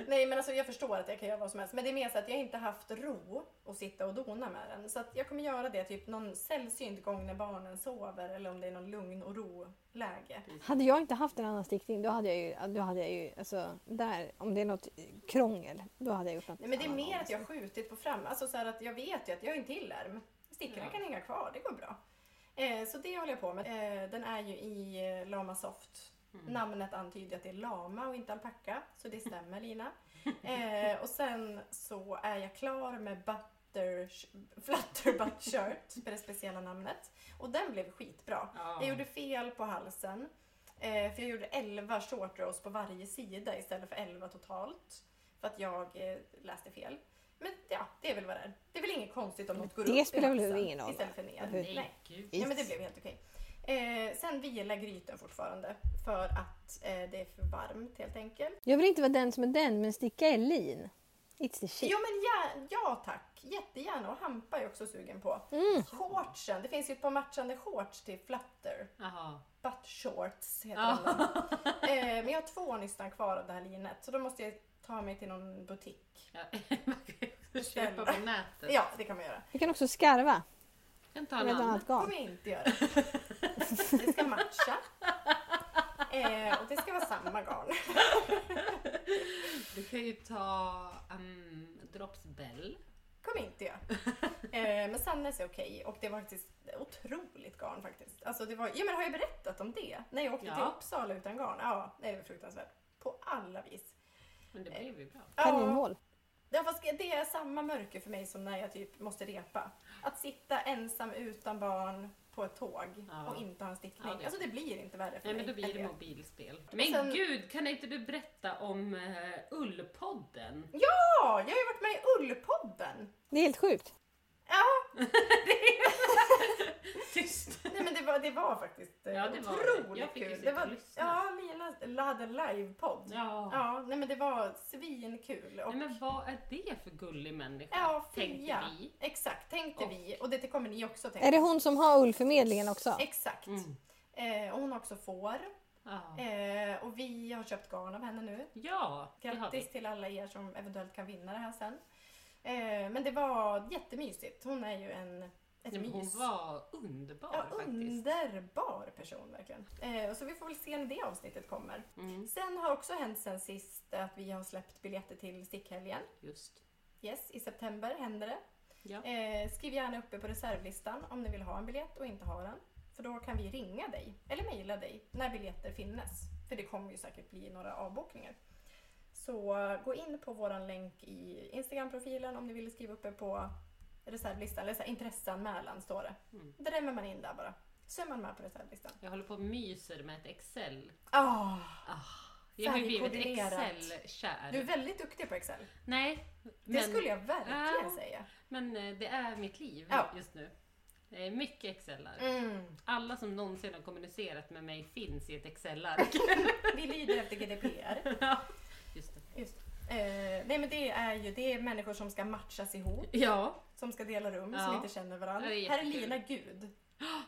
nej. Men alltså jag förstår att jag kan göra vad som helst. Men det är mer så att jag inte haft ro att sitta och dona med den. Så att jag kommer göra det typ någon sällsynt gång när barnen sover eller om det är någon lugn och ro-läge. Hade jag inte haft en annan stickning då hade jag ju, då hade jag ju alltså där, om det är något krångel, då hade jag gjort något Nej, men det är mer att jag har skjutit på fram. Alltså så här att jag vet ju att jag har en till ärm. Stickorna Ja. kan hänga kvar, det går bra. Eh, så det håller jag på med. Eh, den är ju i eh, Lama Soft. Mm. Namnet antyder att det är lama och inte alpacka. Så det stämmer Lina. Eh, och sen så är jag klar med butter, Flutterbutt Shirt, med det speciella namnet. Och den blev skitbra. Ja. Jag gjorde fel på halsen. Eh, för jag gjorde 11 short rows på varje sida istället för 11 totalt. För att jag eh, läste fel. Men ja, det är väl vad det är. Det är väl inget konstigt om något går det upp i spelar väl halsen ingen roll, Istället för ner. Nej. Nej. Ja, men det blev helt okej. Eh, sen vilar grytan fortfarande för att eh, det är för varmt helt enkelt. Jag vill inte vara den som är den, men sticka är lean. It's the shit. Ja men ja, ja tack, jättegärna och hampa är jag också sugen på. Mm. Shortsen, det finns ju ett par matchande shorts till Flutter. Jaha. Butt shorts heter Ja. de. eh, men jag har två nystan kvar av det här linet så då måste jag ta mig till någon butik. Ja, Man kan ju köpa på nätet. Ja, det kan man göra. Vi kan också skarva kan ta en annan. Det kommer jag inte göra. Det ska matcha. Eh, och det ska vara samma garn. Du kan ju ta um, Drops Bell. kommer inte göra. Eh, men Sannes är okej och det var faktiskt otroligt garn faktiskt. Alltså det var, ja men har jag berättat om det? När jag åkte Ja. till Uppsala utan garn? Ja, nej, det var fruktansvärt. På alla vis. Men det blev ju bra. Kaninhål. Ja, fast det är samma mörker för mig som när jag typ måste repa. Att sitta ensam utan barn på ett tåg Ja. och inte ha en stickning. Ja, det är alltså det blir inte värre för Nej mig. men då blir än det mobilspel. Men sen- gud, kan inte du berätta om uh, Ullpodden? Ja, jag har ju varit med i Ullpodden. Det är helt sjukt. Ja, Tyst. Nej men det var, det var faktiskt eh, Ja, det var otroligt Jag fick kul. Det var, och lyssna. ja, Lina hade en livepodd. Ja. Ja, nej men det var svinkul. Och, Nej, men vad är det för gullig människa? ja, tänkte Fia. vi. Exakt, tänkte Och- vi. Och det kommer ni också tänka. Är det hon som har ullförmedlingen också? Exakt. Mm. Eh, och hon har också får. Ja. Eh, och vi har köpt garn av henne nu. ja. Grattis till alla er som eventuellt kan vinna det här sen. Eh, men det var jättemysigt. Hon är ju en, ett Nej, men hon mys. var underbar Ja, faktiskt. underbar person verkligen. Eh, så vi får väl se när det avsnittet kommer. Mm, Sen har också hänt sen sist att vi har släppt biljetter till stickhelgen. just. Yes, i september händer det. Ja. Eh, skriv gärna uppe på reservlistan om ni vill ha en biljett och inte har den. För då kan vi ringa dig eller mejla dig när biljetter finnes. För det kommer ju säkert bli några avbokningar. Så eh, gå in på våran länk i Instagram-profilen om ni vill skriva uppe på reservlistan. Eller så här, intresseanmälan står det. Mm. Drämmer man in där bara. Så är man med på reservlistan. Jag håller på och myser med ett Excel. Ah, Jag har ju blivit. Excel-kär. du är väldigt duktig på Excel. Nej, Det men, skulle jag verkligen Ja. säga. men eh, det är mitt liv Ja. just nu. Det är mycket Excelar. Mm. Alla som någonsin har kommunicerat med mig finns i ett Excel-ark. Vi lyder efter GDPR. Ja, just det. Just. Eh, nej men det är ju det är människor som ska matchas ihop, Ja, som ska dela rum, Ja. som inte känner varandra. Är Här är. Lina Gud.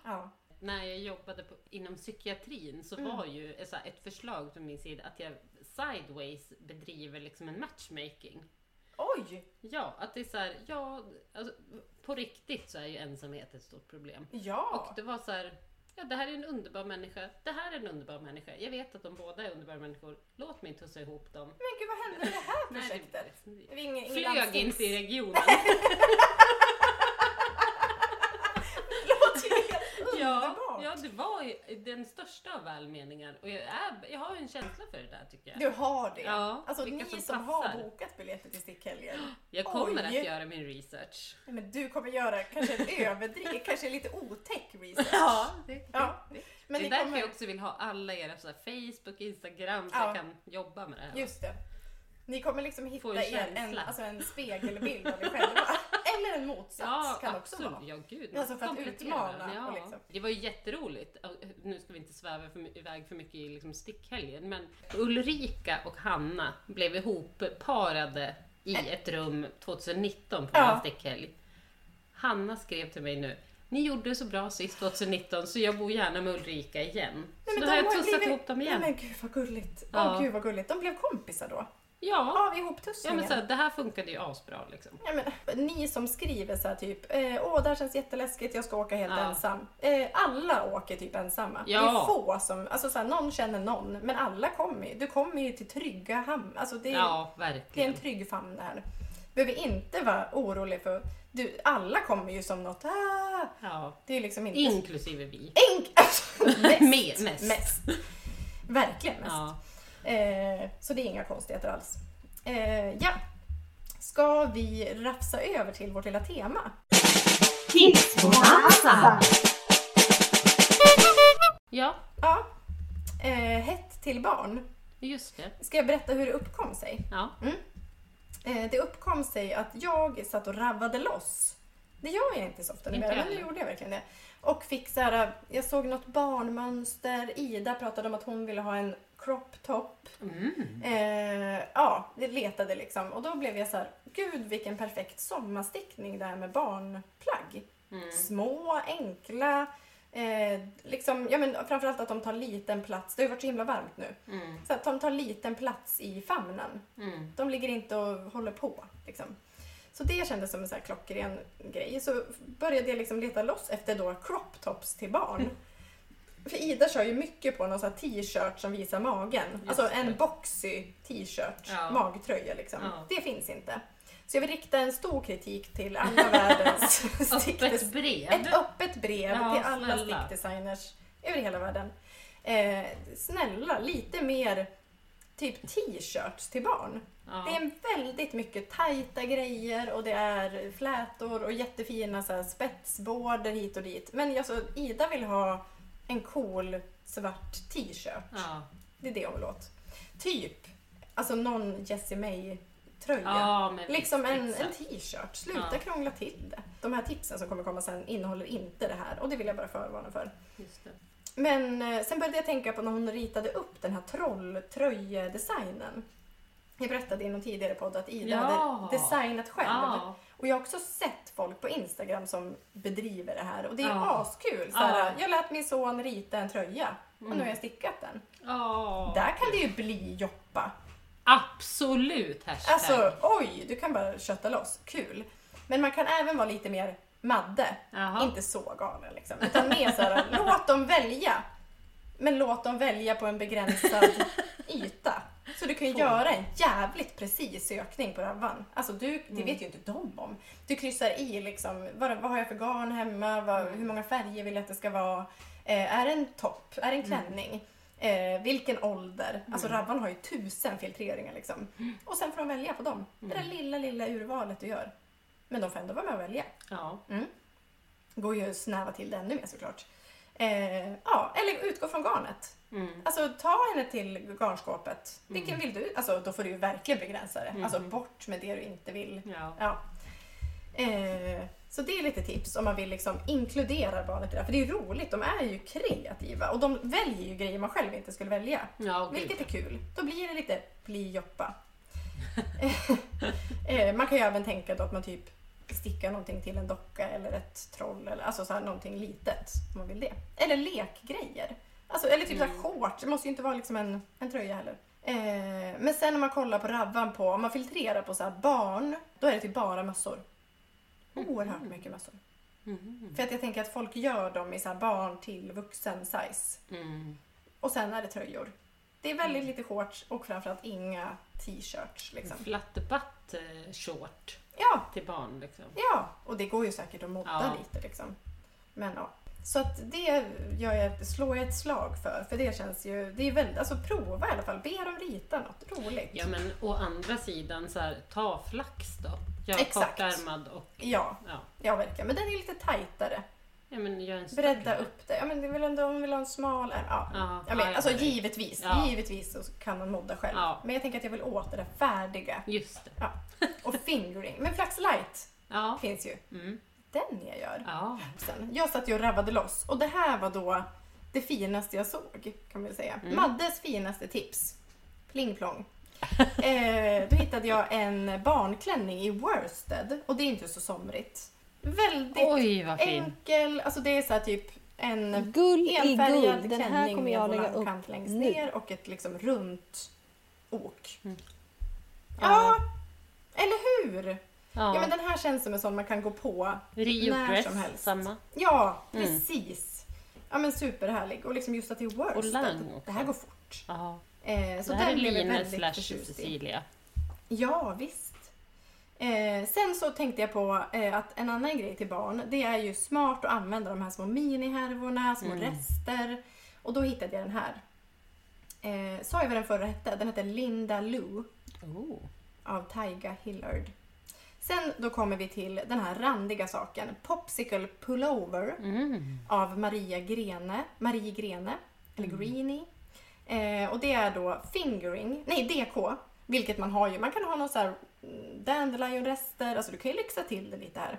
Ja. när jag jobbade på, inom psykiatrin så Mm. var ju ett, så här, ett förslag från min sida att jag sideways bedriver liksom en matchmaking. Oj! Ja, att det är så här, ja, alltså, på riktigt så är ju ensamhet ett stort problem. Ja! Och det var så här, ja det här är en underbar människa, det här är en underbar människa. Jag vet att de båda är underbara människor, låt mig tussa ihop dem. Men gud vad hände med det här Nej, projektet? det, Det ingen, ingen flög landstings- inte i regionen. låter ju helt ja, underbart! ja, det var ju den största av välmeningar. Och jag, är, jag har en känsla för det där tycker jag. Du har det? Ja, alltså ni som som, har bokat biljetter till stickhelgen. Jag kommer Oj. att göra min research. Nej, Men du kommer göra kanske en överdriv, kanske lite otäck research. Ja, det, Ja, det, Men det är därför kommer... jag också vill ha alla era så Facebook, Instagram så Ja. jag kan jobba med det här. Just det. Ni kommer liksom hitta en er en, alltså en spegelbild av er själva. Eller en motsats Ja, kan också absolut. vara. Ja, gud. Alltså för att utmana Ja. liksom. Det var ju jätteroligt. Nu ska vi inte sväva för, iväg för mycket i liksom stickhelgen, men Ulrika och Hanna blev ihopparade i ett rum 2019 på Ja. en stickhelg. Hanna skrev till mig nu ni gjorde det så bra sist 2019 så jag bor gärna med Ulrika igen. Nej, så då har jag tussat ihop dem igen. Nej men gud vad gulligt. Ja. gud vad gulligt. De blev kompisar då? Ja, Av ja ihoptussningen? men så här, det här funkade ju asbra liksom. Ja, men, ni som skriver så här typ, eh, åh det här känns jätteläskigt, jag ska åka helt Ja. ensam. Eh, alla åker typ ensamma. Ja. Det är få som, alltså så här, någon känner någon, men alla kommer ju. Du kommer ju till trygga hamn. Alltså det är, Ja, det är en trygg famn det här. Behöver inte vara orolig för, du, alla kommer ju som något, ah, Ja. det är liksom inte... Inklusive vi. Enk, alltså, mest, mest. mest. Verkligen mest. Ja. Eh, så det är inga konstigheter alls. Eh, ja. Ska vi rafsa över till vårt lilla tema? Tipsbonanza! ja, Ja. Eh, hett till barn. just det. Ska jag berätta hur det uppkom sig? Ja. Eh, det uppkom sig att jag satt och rabbade loss. Det gör jag inte så ofta Inte numera, men nu gjorde jag verkligen det. Och fick så här, jag såg något barnmönster. Ida pratade om att hon ville ha en crop top. Mm. Eh, ja, det letade liksom. Och då blev jag så här, gud vilken perfekt sommarstickning det här med barnplagg. Mm. Små, enkla, eh, liksom, ja men framförallt att de tar liten plats. Det har ju varit så himla varmt nu. Mm. Så att de tar liten plats i famnen. Mm. De ligger inte och håller på. Liksom. Så det kändes som en så här klockren grej. Så började jag liksom leta loss efter då crop tops till barn. För Ida kör ju mycket på någon sån här t-shirt som visar magen. Just alltså en det. boxy t-shirt, Ja. magtröja liksom. Ja. Det finns inte. Så jag vill rikta en stor kritik till alla världens Öppet brev. ett öppet brev Ja, till alla snälla. stickdesigners över hela världen. Eh, snälla, lite mer typ t-shirts till barn. Ja. Det är väldigt mycket tajta grejer och det är flätor och jättefina så här, spetsborder hit och dit. Men alltså, Ida vill ha en cool svart t-shirt. Ja. Det är det hon vill åt. Typ, alltså någon Jessie May tröja. Ja, Liksom en, en t-shirt. Sluta Ja. krångla till det. De här tipsen som kommer komma sen innehåller inte det här och det vill jag bara förvarna för. Men eh, sen började jag tänka på när hon ritade upp den här trolltröjedesignen. Jag berättade i någon tidigare podd att Ida Ja. hade designat själv. Ja, Och jag har också sett folk på Instagram som bedriver det här och det är Ja. askul. Såhär, Ja. Jag lät min son rita en tröja och nu har Mm. jag stickat den. ja. Där kan det ju bli joppa. Absolut hashtag. Alltså oj, du kan bara kötta loss. Kul. Men man kan även vara lite mer Madde. Jaha. Inte så galen liksom. Utan mer såhär, låt dem välja. Men låt dem välja på en begränsad yta. Så du kan ju göra en jävligt precis sökning på Rabban. Alltså du, det Mm. vet ju inte de om. Du kryssar i liksom, vad, vad har jag för garn hemma? Vad, Mm. hur många färger vill jag att det ska vara? Eh, är det en topp? Är det en Mm. klänning? Eh, vilken ålder? Alltså Rabban har ju tusen filtreringar liksom. Och sen får de välja på dem. Det Mm. där lilla, lilla urvalet du gör. Men de får ändå vara med och välja. Ja. går ju att snäva till det ännu mer såklart. Eh, ja, eller utgå från garnet. Mm. Alltså ta henne till garnskåpet. Vilken vill du? Alltså då får du ju verkligen begränsa det. Mm. Alltså bort med det du inte vill. Ja. Ja. Eh, så det är lite tips om man vill liksom inkludera barnet i det. För det är roligt, de är ju kreativa och de väljer ju grejer man själv inte skulle välja. Ja, gud. Vilket är kul. Då blir det lite bli joppa. eh, man kan ju även tänka då att man typ stickar någonting till en docka eller ett troll eller alltså så här någonting litet om man vill det. Eller lekgrejer. Alltså, eller typ Mm. shorts. Det måste ju inte vara liksom en, en tröja heller. Eh, men sen om man kollar på rabban på, om man filtrerar på så barn, då är det typ bara mössor. Oerhört mycket mössor. Mm. För att jag tänker att folk gör dem i så här barn till vuxen size. Mm. Och sen är det tröjor. Det är väldigt lite shorts och framförallt inga t-shirts. Liksom. Flatterbutt eh, short Ja, till barn liksom. ja, och det går ju säkert att modda Ja. lite. Liksom. Men ja. Så att det gör jag, slår jag ett slag för. För det känns ju, det är väldigt, alltså prova i alla fall. Be dem rita något roligt. Ja men å andra sidan så här, ta flax då. Gör Exakt. kortärmad och Ja, ja. ja verkligen. Men den är lite tajtare. Ja men gör en Bredda upp det. Ja, men det väl ändå man vill ha en smal ärm. Ja. Ja, Ja, men, ja, alltså ja. givetvis, Ja. givetvis så kan man modda själv. Ja. Men jag tänker att jag vill åt det där färdiga. Just det. Och fingering. Men Flax Light Ja. finns ju. Mm. Den jag gör. Ja. Sen. Jag satt ju och rabbade loss och det här var då det finaste jag såg kan man säga. Mm. Maddes finaste tips. Pling plong. eh, då hittade jag en barnklänning i worsted och det är inte så somrigt. Väldigt Oj vad fin. enkel, alltså det är så här typ en Gull i enfärgad guld. Den här kommer jag lägga upp längst nu. ner och ett liksom runt ok. Mm. Ja, eller hur? Ja. Ja. men den här känns som en sån man kan gå på Rio när dress, som helst. samma. Ja, Mm. precis. Ja men superhärlig. Och liksom just att det är Och worsted. lang. Det här går fort. Ja. Eh, så det här är Line slash. Cecilia. Ja, visst. Eh, sen så tänkte jag på eh, att en annan grej till barn, det är ju smart att använda de här små minihärvorna, små Mm. rester. Och då hittade jag den här. Eh, sa jag vad den förra hette? Den hette Linda Lou Oh. av Taiga Hillard. Sen då kommer vi till den här randiga saken. Popsicle Pullover Mm. av Maria Grene, Marie Grene, eller Mm. Greenie. Eh, och det är då fingering, nej DK, vilket man har ju. Man kan ha någon så här mm, dandelion-rester, alltså du kan ju lyxa till det lite här.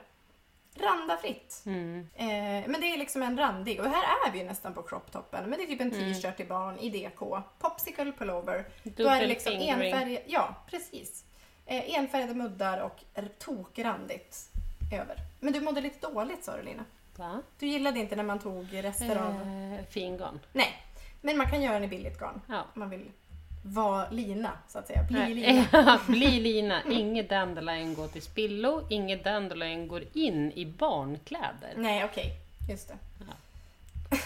Randa fritt. Mm. Eh, men det är liksom en randig, och här är vi ju nästan på crop-toppen, men det är typ en Mm. t-shirt till barn i DK. Popsicle pullover. Då är det Dubbel liksom enfärgade, ja precis. Eh, enfärgade muddar och tokrandigt över. Men du mådde lite dåligt sa du Lina. Va? Du gillade inte när man tog rester av... Eh, fingarn. Nej, men man kan göra den i billigt garn. Ja. Man vill vara lina, så att säga. Bli Nej. lina. Bli lina. Inget dandelion går till spillo. Inget dandelion går in i barnkläder. Nej, okej. Just det.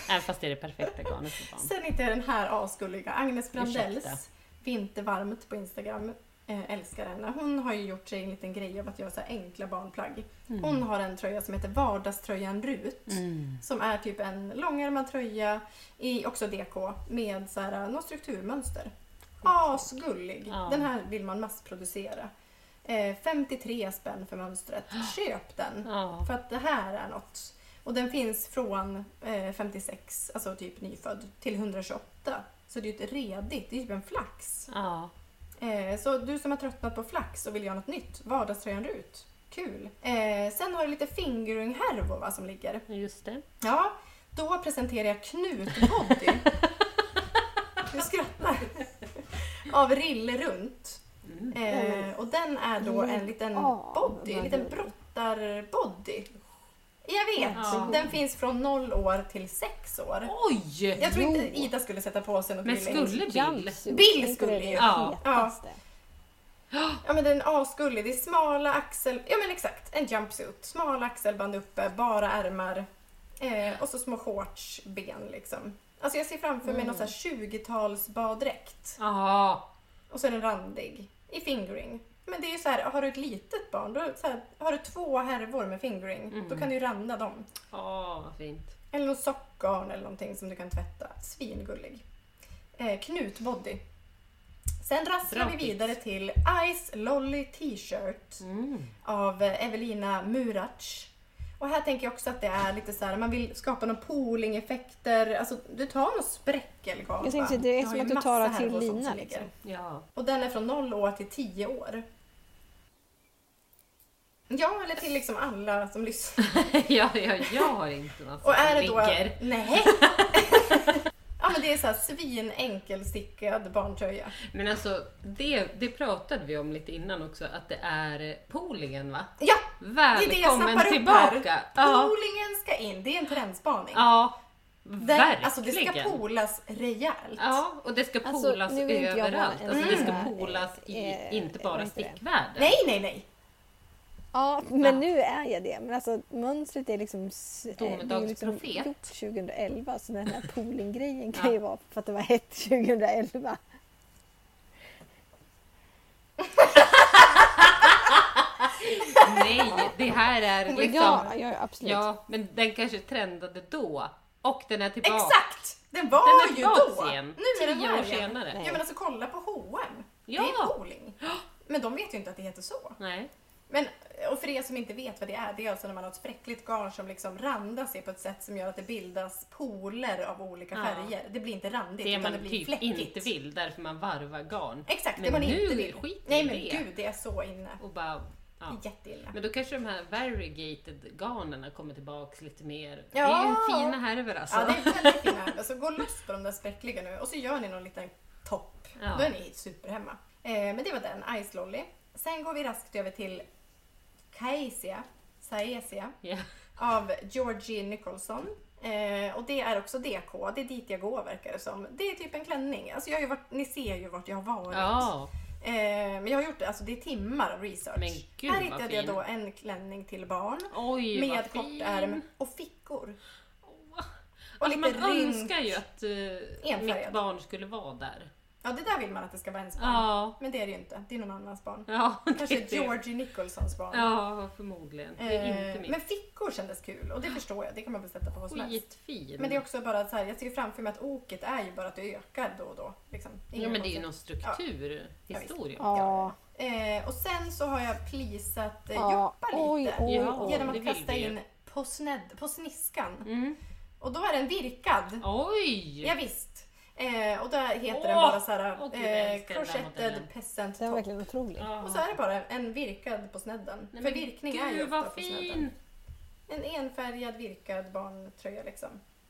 Även fast det är det perfekta garnet för barn. Sen hittade jag den här asgulliga Agnes Brandells. Vintervarmt på Instagram. Eh, älskar henne. Hon har ju gjort sig en liten grej av att göra så här enkla barnplagg. Hon har en tröja som heter Vardagströjan Rut. Mm. Som är typ en långärmad tröja i också DK med så här, något strukturmönster. Asgullig! Ja. Den här vill man massproducera. Eh, 53 spänn för mönstret. Köp den! Ja. För att det här är något. Och den finns från eh, 56, alltså typ nyfödd, till 128. Så det är ju ett redigt, det är typ en flax. Ja. Eh, så du som har tröttnat på flax och vill göra något nytt, vardagströjan Rut. Kul. Eh, sen har du lite fingering-härvor va, som ligger. Just det. Ja, då presenterar jag Knutbody. du skrattar. Av Rille Runt. Eh, och den är då en liten Ja, body, en liten brottarbody. Jag vet, Ja. den finns från 0 år till 6 år. Oj! Jag tror inte. Ida skulle sätta på sig något Men billigt. skulle Bill? Bill skulle ju. Ja. hetaste? Ja men den är asgullig. Det är smala axel... Ja men exakt, en jumpsuit. Smala axelband uppe, bara ärmar. Eh, och så små shortsben liksom. Alltså jag ser framför mig någon sån här 20-tals baddräkt. Ja. Och så är den randig. I fingering. Men det är ju så här, har du ett litet barn, då, så här, har du två härvor med fingering, då kan du ju randa dem. Ja, vad fint. Eller någon sockgarn eller någonting som du kan tvätta. Svingullig. Eh, knutbody. Sen rasslar Bra vi vidare till Ice Lolly T-shirt Mm. av Evelina Murac. Och här tänker jag också att det är lite så här, man vill skapa någon pooling-effekter. Alltså du tar någon spräckelgapa. Jag tänkte det är som att du tar av till lina, som liksom. Ja. Och den är från 0 år till 10 år. Ja, eller till liksom alla som lyssnar. ja, ja, jag har inte något Och är som det då... ligger. Nej! ja men det är så här svinenkelstickad barntröja. Men alltså, det, det pratade vi om lite innan också, att det är poolingen va? Ja! Det är det jag Välkommen snappar upp tillbaka! här. Ja, Poolingen ska in, det är en trendspaning. ja Den, verkligen. alltså det ska poolas rejält. Ja, och det ska Alltså, jag vara överallt. Alltså, det ska poolas i, eh, inte bara stickvärlden. Nej, nej, nej. Ja, men Ja. nu är jag det. Men alltså mönstret är liksom, eh, liksom Domedagsprofet. gjort 2011 så den här pooling-grejen kan ju vara för att det var hett 2011. Nej, det här är liksom... Ja, ja, absolut. Ja, men den kanske trendade då. Och den är tillbaka. Exakt! Den var Den ju då. igen. Nu är den här år igen. senare. Ja men alltså kolla på H&M. Ja. Det är pooling. Men de vet ju inte att det heter så. Nej. Men, och för er som inte vet vad det är, det är alltså när man har ett spräckligt garn som liksom randar sig på ett sätt som gör att det bildas pooler av olika Ja. färger. Det blir inte randigt Det utan det blir typ fläckigt. inte vill, därför man varvar garn. Exakt, Men det man nu inte vill. skiter Nej men det. gud, det är så inne. Och bara, ja. Jätteinne. Men då kanske de här variegated garnerna kommer tillbaks lite mer. Ja. Det är ju fina härvor alltså. Ja, det är väldigt fina. Alltså gå loss på de där spräckliga nu och så gör ni någon liten topp. Ja. Då är ni superhemma. Eh, men det var den, Ice Lolly. Sen går vi raskt över till Caesia, Saesia Ja. av Georgie Nicholson. Eh, och det är också DK, det är dit jag går verkar det som. Det är typ en klänning. Alltså jag har ju varit, ni ser ju vart jag har varit. Eh, men jag har gjort det, alltså det är timmar av research. Men gud, Här hittade jag då en klänning till barn. Oj, med kort ärm och fickor. Och Alltså, lite man rynk. önskar ju att uh, mitt barn skulle vara där. Ja, det där vill man att det ska vara ens barn. Ja. Men det är det ju inte. Det är någon annans barn. Ja, Kanske det. Georgie Nicholsons barn. Ja, förmodligen. Det är Eh, inte mitt. men fickor kändes kul och det förstår jag. Det kan man väl sätta på vad som helst. Men det är också bara så här, jag ser framför mig att oket är ju bara att det ökar då och då. Liksom. Ja, men det är ju någon struktur, Ja, historia. Ja. Eh, och sen så har jag plisat eh. Joppa lite. Oj, oj, oj. genom att kasta in på, snedd, på sniskan. Mm. Och då är den virkad. Oj! Ja, visst. Eh, och då heter den Åh! bara så här gud, jag eh, den där crochetted modellen. peasant Den top. verkligen otrolig. Ja. Och så är det bara en virkad på snedden. Nej, För virkning är ju Gud ofta vad på snedden. fin! En enfärgad virkad barntröja liksom.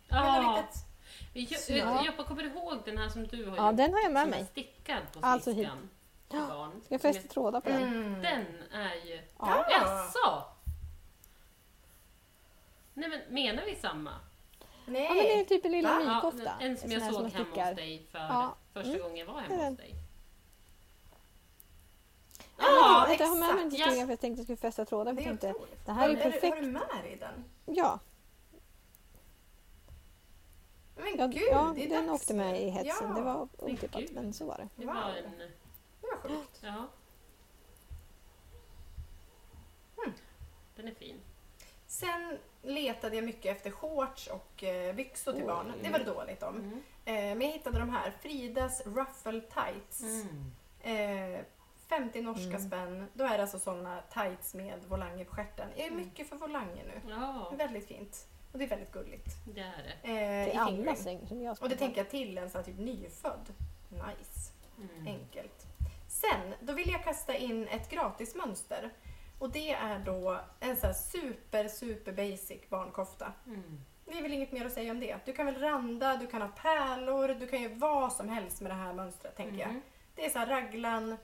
Med något Ja. litet... Vi- Ja. Joppa, kommer du ihåg den här som du har Ja, gjort? den har jag med som är mig. stickad på Alltså hit. sniskan. till barn. Ska jag fästa trådar på är- den? Mm. Den är ju... Ja. Jaså? Nej men menar vi samma? Nej. Ja, men det är typ en lilla Va? Ja, mykofta. en som jag såg man hemma stickar. hos dig för Ja. första Mm. gången jag var hemma den. hos dig. Ja, Ja, Vänta, jag har med mig en exakt. till för jag tänkte jag skulle fästa trådar. Det för tänkte, det här är perfekt. Har du med dig den? ja, Men ja, gud, ja det är den dags åkte med i hetsen. Ja, Det var Men otippat, gud. men så var det. Det Wow. var en... det var sjukt. Ja. Mm. Den är fin. Sen letade jag mycket efter shorts och eh, byxor till Oj. barn. Det var det dåligt om. Mm. Eh, men jag hittade de här. Fridas Ruffle Tights. Mm. Eh, 50 norska Mm. spänn. Då är det alltså såna tights med volanger på stjärten. Jag är Mm. mycket för volanger nu. Ja, Väldigt fint. Och det är väldigt gulligt. det är det. Eh, Till alla säng som jag ska Och det tänker jag till en sån här typ nyfödd. Nice. Mm. Enkelt. Sen, då vill jag kasta in ett gratismönster. Och det är då en här super, super basic barnkofta. Mm. Det är väl inget mer att säga om det. Du kan väl randa, du kan ha pärlor, du kan göra vad som helst med det här mönstret tänker jag. Mm. Det är så här raglan,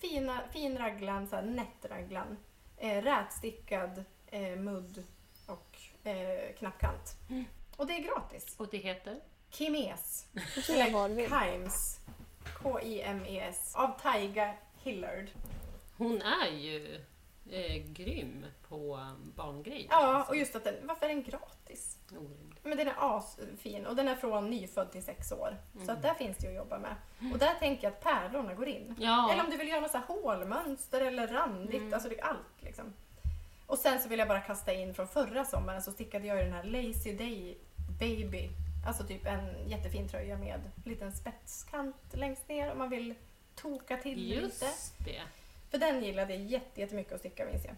fina, fin raglan, så här nätt raglan. Eh, rätstickad eh, mudd och eh, knappkant. Mm. Och det är gratis. Och det heter? Kimes. Kimes. K-I-M-E-S. Av Taiga Hillard. Hon är ju eh, grym på um, barngrejer. Ja, och just att den, varför är den gratis? Orimligt. Men den är asfin och den är från nyfödd till sex år. Så Mm. att där finns det att jobba med. Och där tänker jag att pärlorna går in. Ja. Eller om du vill göra något så hålmönster eller randigt, Mm. alltså det är allt liksom. Och sen så vill jag bara kasta in från förra sommaren så stickade jag ju den här Lazy Day Baby. Alltså typ en jättefin tröja med liten spetskant längst ner om man vill toka till lite. Just det. För den gillade jag jätte- jättemycket att sticka minns jag.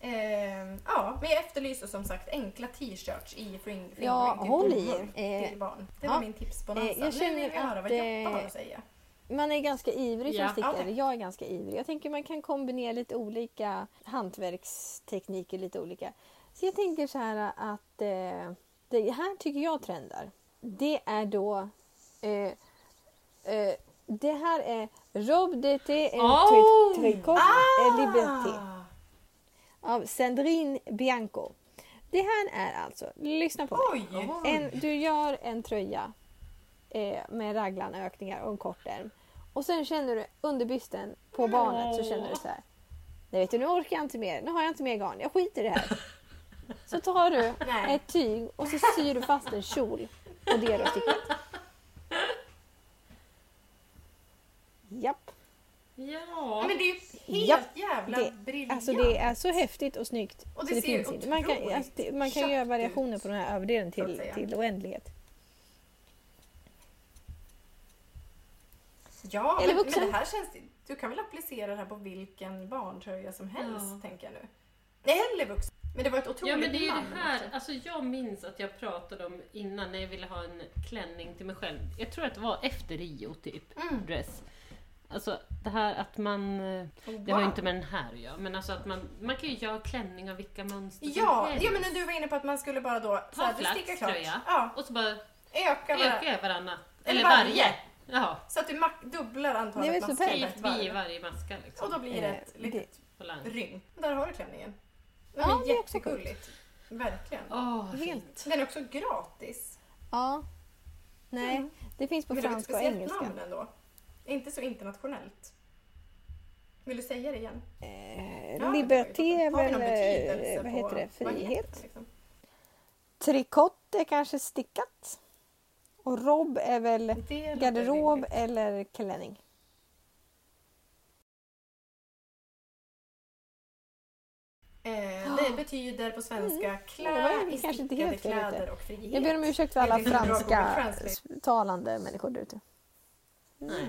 Ehm, ja, men jag efterlyser som sagt enkla t-shirts i fring, Ja, fingering till håll i er. till barn. Det ja. var min tipsbonanza. Eh, jag Nu känner vill jag höra vad Joppa har eh, att säga. Man är ganska ivrig som Ja. stickare. Okej. Jag är ganska ivrig. Jag tänker man kan kombinera lite olika hantverkstekniker lite olika. Så jag tänker så här att eh, det här tycker jag trendar. Det är då eh, eh, det här är Robe d'été en Oh! tricot Ah! liberté av Sandrine Bianco. Det här är alltså, lyssna på mig. Oj! En, du gör en tröja eh, med raglanökningar och en kort ärm. Och sen känner du under bysten på barnet så känner du så här. Nej vet du, nu orkar jag inte mer. Nu har jag inte mer garn. Jag skiter i det här. Så tar du Nej. ett tyg och så syr du fast en kjol på det du har stickat. Japp. Ja. Men det är ju helt Japp, jävla det- briljant. Alltså det är så häftigt och snyggt. Och det det finns inte. Man kan, alltså, det, man kan göra ut, variationer på den här överdelen till, till oändlighet. Ja, Eller men, vuxen. men det här känns... Du kan väl applicera det här på vilken barntröja som helst, Ja. tänker jag nu. Eller vuxen. Men det var ett otroligt Ja men det är det här, också. alltså jag minns att jag pratade om innan när jag ville ha en klänning till mig själv. Jag tror att det var efter Rio typ, Mm. dress. Alltså det här att man, eh, det har ju Wow. inte med den här att göra, men alltså att man, man kan ju göra klänning av vilka mönster som Ja, helst. ja, men du var inne på att man skulle bara då... så Ta här, du stickar klart. flaxtröja. Ja, Och så bara öka ökar jag varannat. Eller Eller varje. varje. Ja, Så att du dubblar Det är antalet så ett typ varv. vid varje maska liksom. Och då blir det Eh, ett litet På lang. rym. Där har du klänningen. Den Ja, är det är också jättegulligt. Verkligen. Åh, Helt. fint. Den är också gratis. Ja. Nej, Mm. det finns på Men det var ett franska och speciellt engelska. namn ändå. Inte så internationellt. Vill du säga det igen? Eh, Ja, liberté är väl, eh, vad heter det, frihet. det, liksom? Trikott är kanske stickat. Och rob är väl Det garderob rimligt. eller klänning. Eh, det betyder på svenska Mm. Det klä inte stickade kläder och frihet. Jag ber om ursäkt för alla franska talande människor där ute. Nej.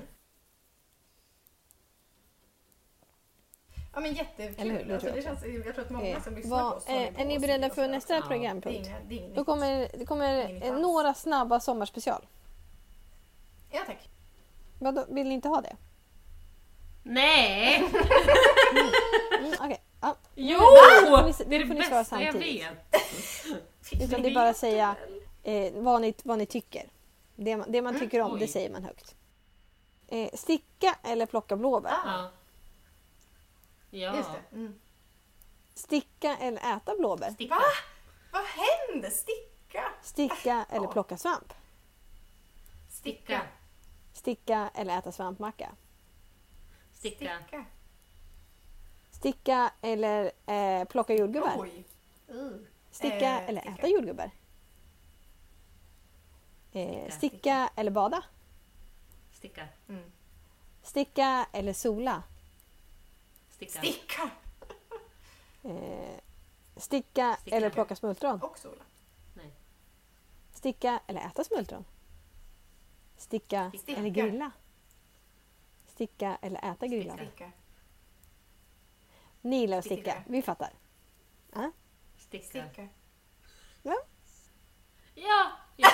Ja men jättekul. Eller hur? Det alltså, det jag känns, jag tror att många Eh, som lyssnar vad- på oss håller eh, är ni beredda för nästa Det är programpunkt? inga- det är inget Då kommer, det kommer några snabba sommarspecial. Ja tack. Vadå, vill ni inte ha det? Nej! Mm, Okej, ja. Jo! ni- Det är det bästa jag samtidigt. vet. Utan det är bara att säga eh, vad, ni, vad ni tycker. Det man, det man Mm, tycker om, det oj. säger man högt. Eh, sticka eller plocka blåbär? Ah. Ja. Just det. Mm. Sticka eller äta blåbär? Sticka. Va? Vad händer? Sticka? Sticka eller Ja. plocka svamp? Sticka. Sticka eller äta svampmacka? Sticka. Sticka. Sticka eller eh, plocka jordgubbar? Oj. Uh. Sticka Eh, eller sticka. äta jordgubbar? Eh, Sticka. sticka eller bada? Sticka. Mm. Sticka eller sola? Sticka. Sticka. Eh, sticka Sticka. eller plocka smultron? Och sola. Sticka eller äta smultron? Sticka, Sticka. eller grilla? Sticka eller äta grillad? Sticka. Ni gillar att Sticka. sticka, vi fattar. Sticka. Sticka. Ja! ja.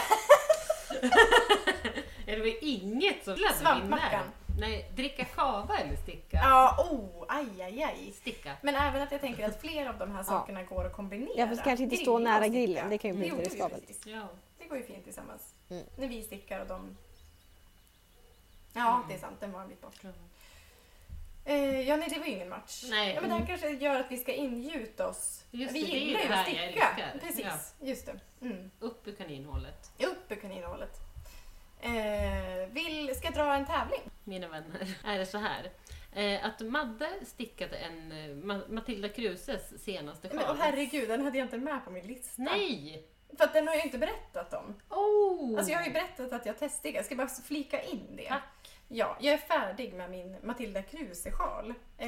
det var inget som in Svampmackan. Nej, dricka kava eller sticka? Ja, oh, aj, aj, aj. Sticka. Men även att jag tänker att fler av de här sakerna går att kombinera. Ja, fast kanske inte stå nära sticka. grillen, det kan ju bli Jo, lite det gör riskabelt. precis. Ja. Det går ju fint tillsammans. Mm. När vi stickar och de... Ja, det är sant. Den var en bit bort. Eh, ja, nej, det var ju ingen match. Nej. Ja, men det här kanske gör att vi ska ingjuta oss. Just vi det, det är ju gillar ju det att här jag sticka. älskar. Precis, just det. Mm. Upp ur kaninhålet. Upp ur kaninhålet. Eh, vill, ska dra en tävling? Mina vänner, är det så här. Eh, att Madde stickade en eh, Ma- Matilda Kruses senaste Men, åh, sjal. herregud, den hade jag inte med på min lista. Nej! För att den har jag inte berättat om. Oh! Alltså jag har ju berättat att jag testade. Jag ska bara flika in det. Tack. Ja, jag är färdig med min Matilda Kruse-sjal. Eh,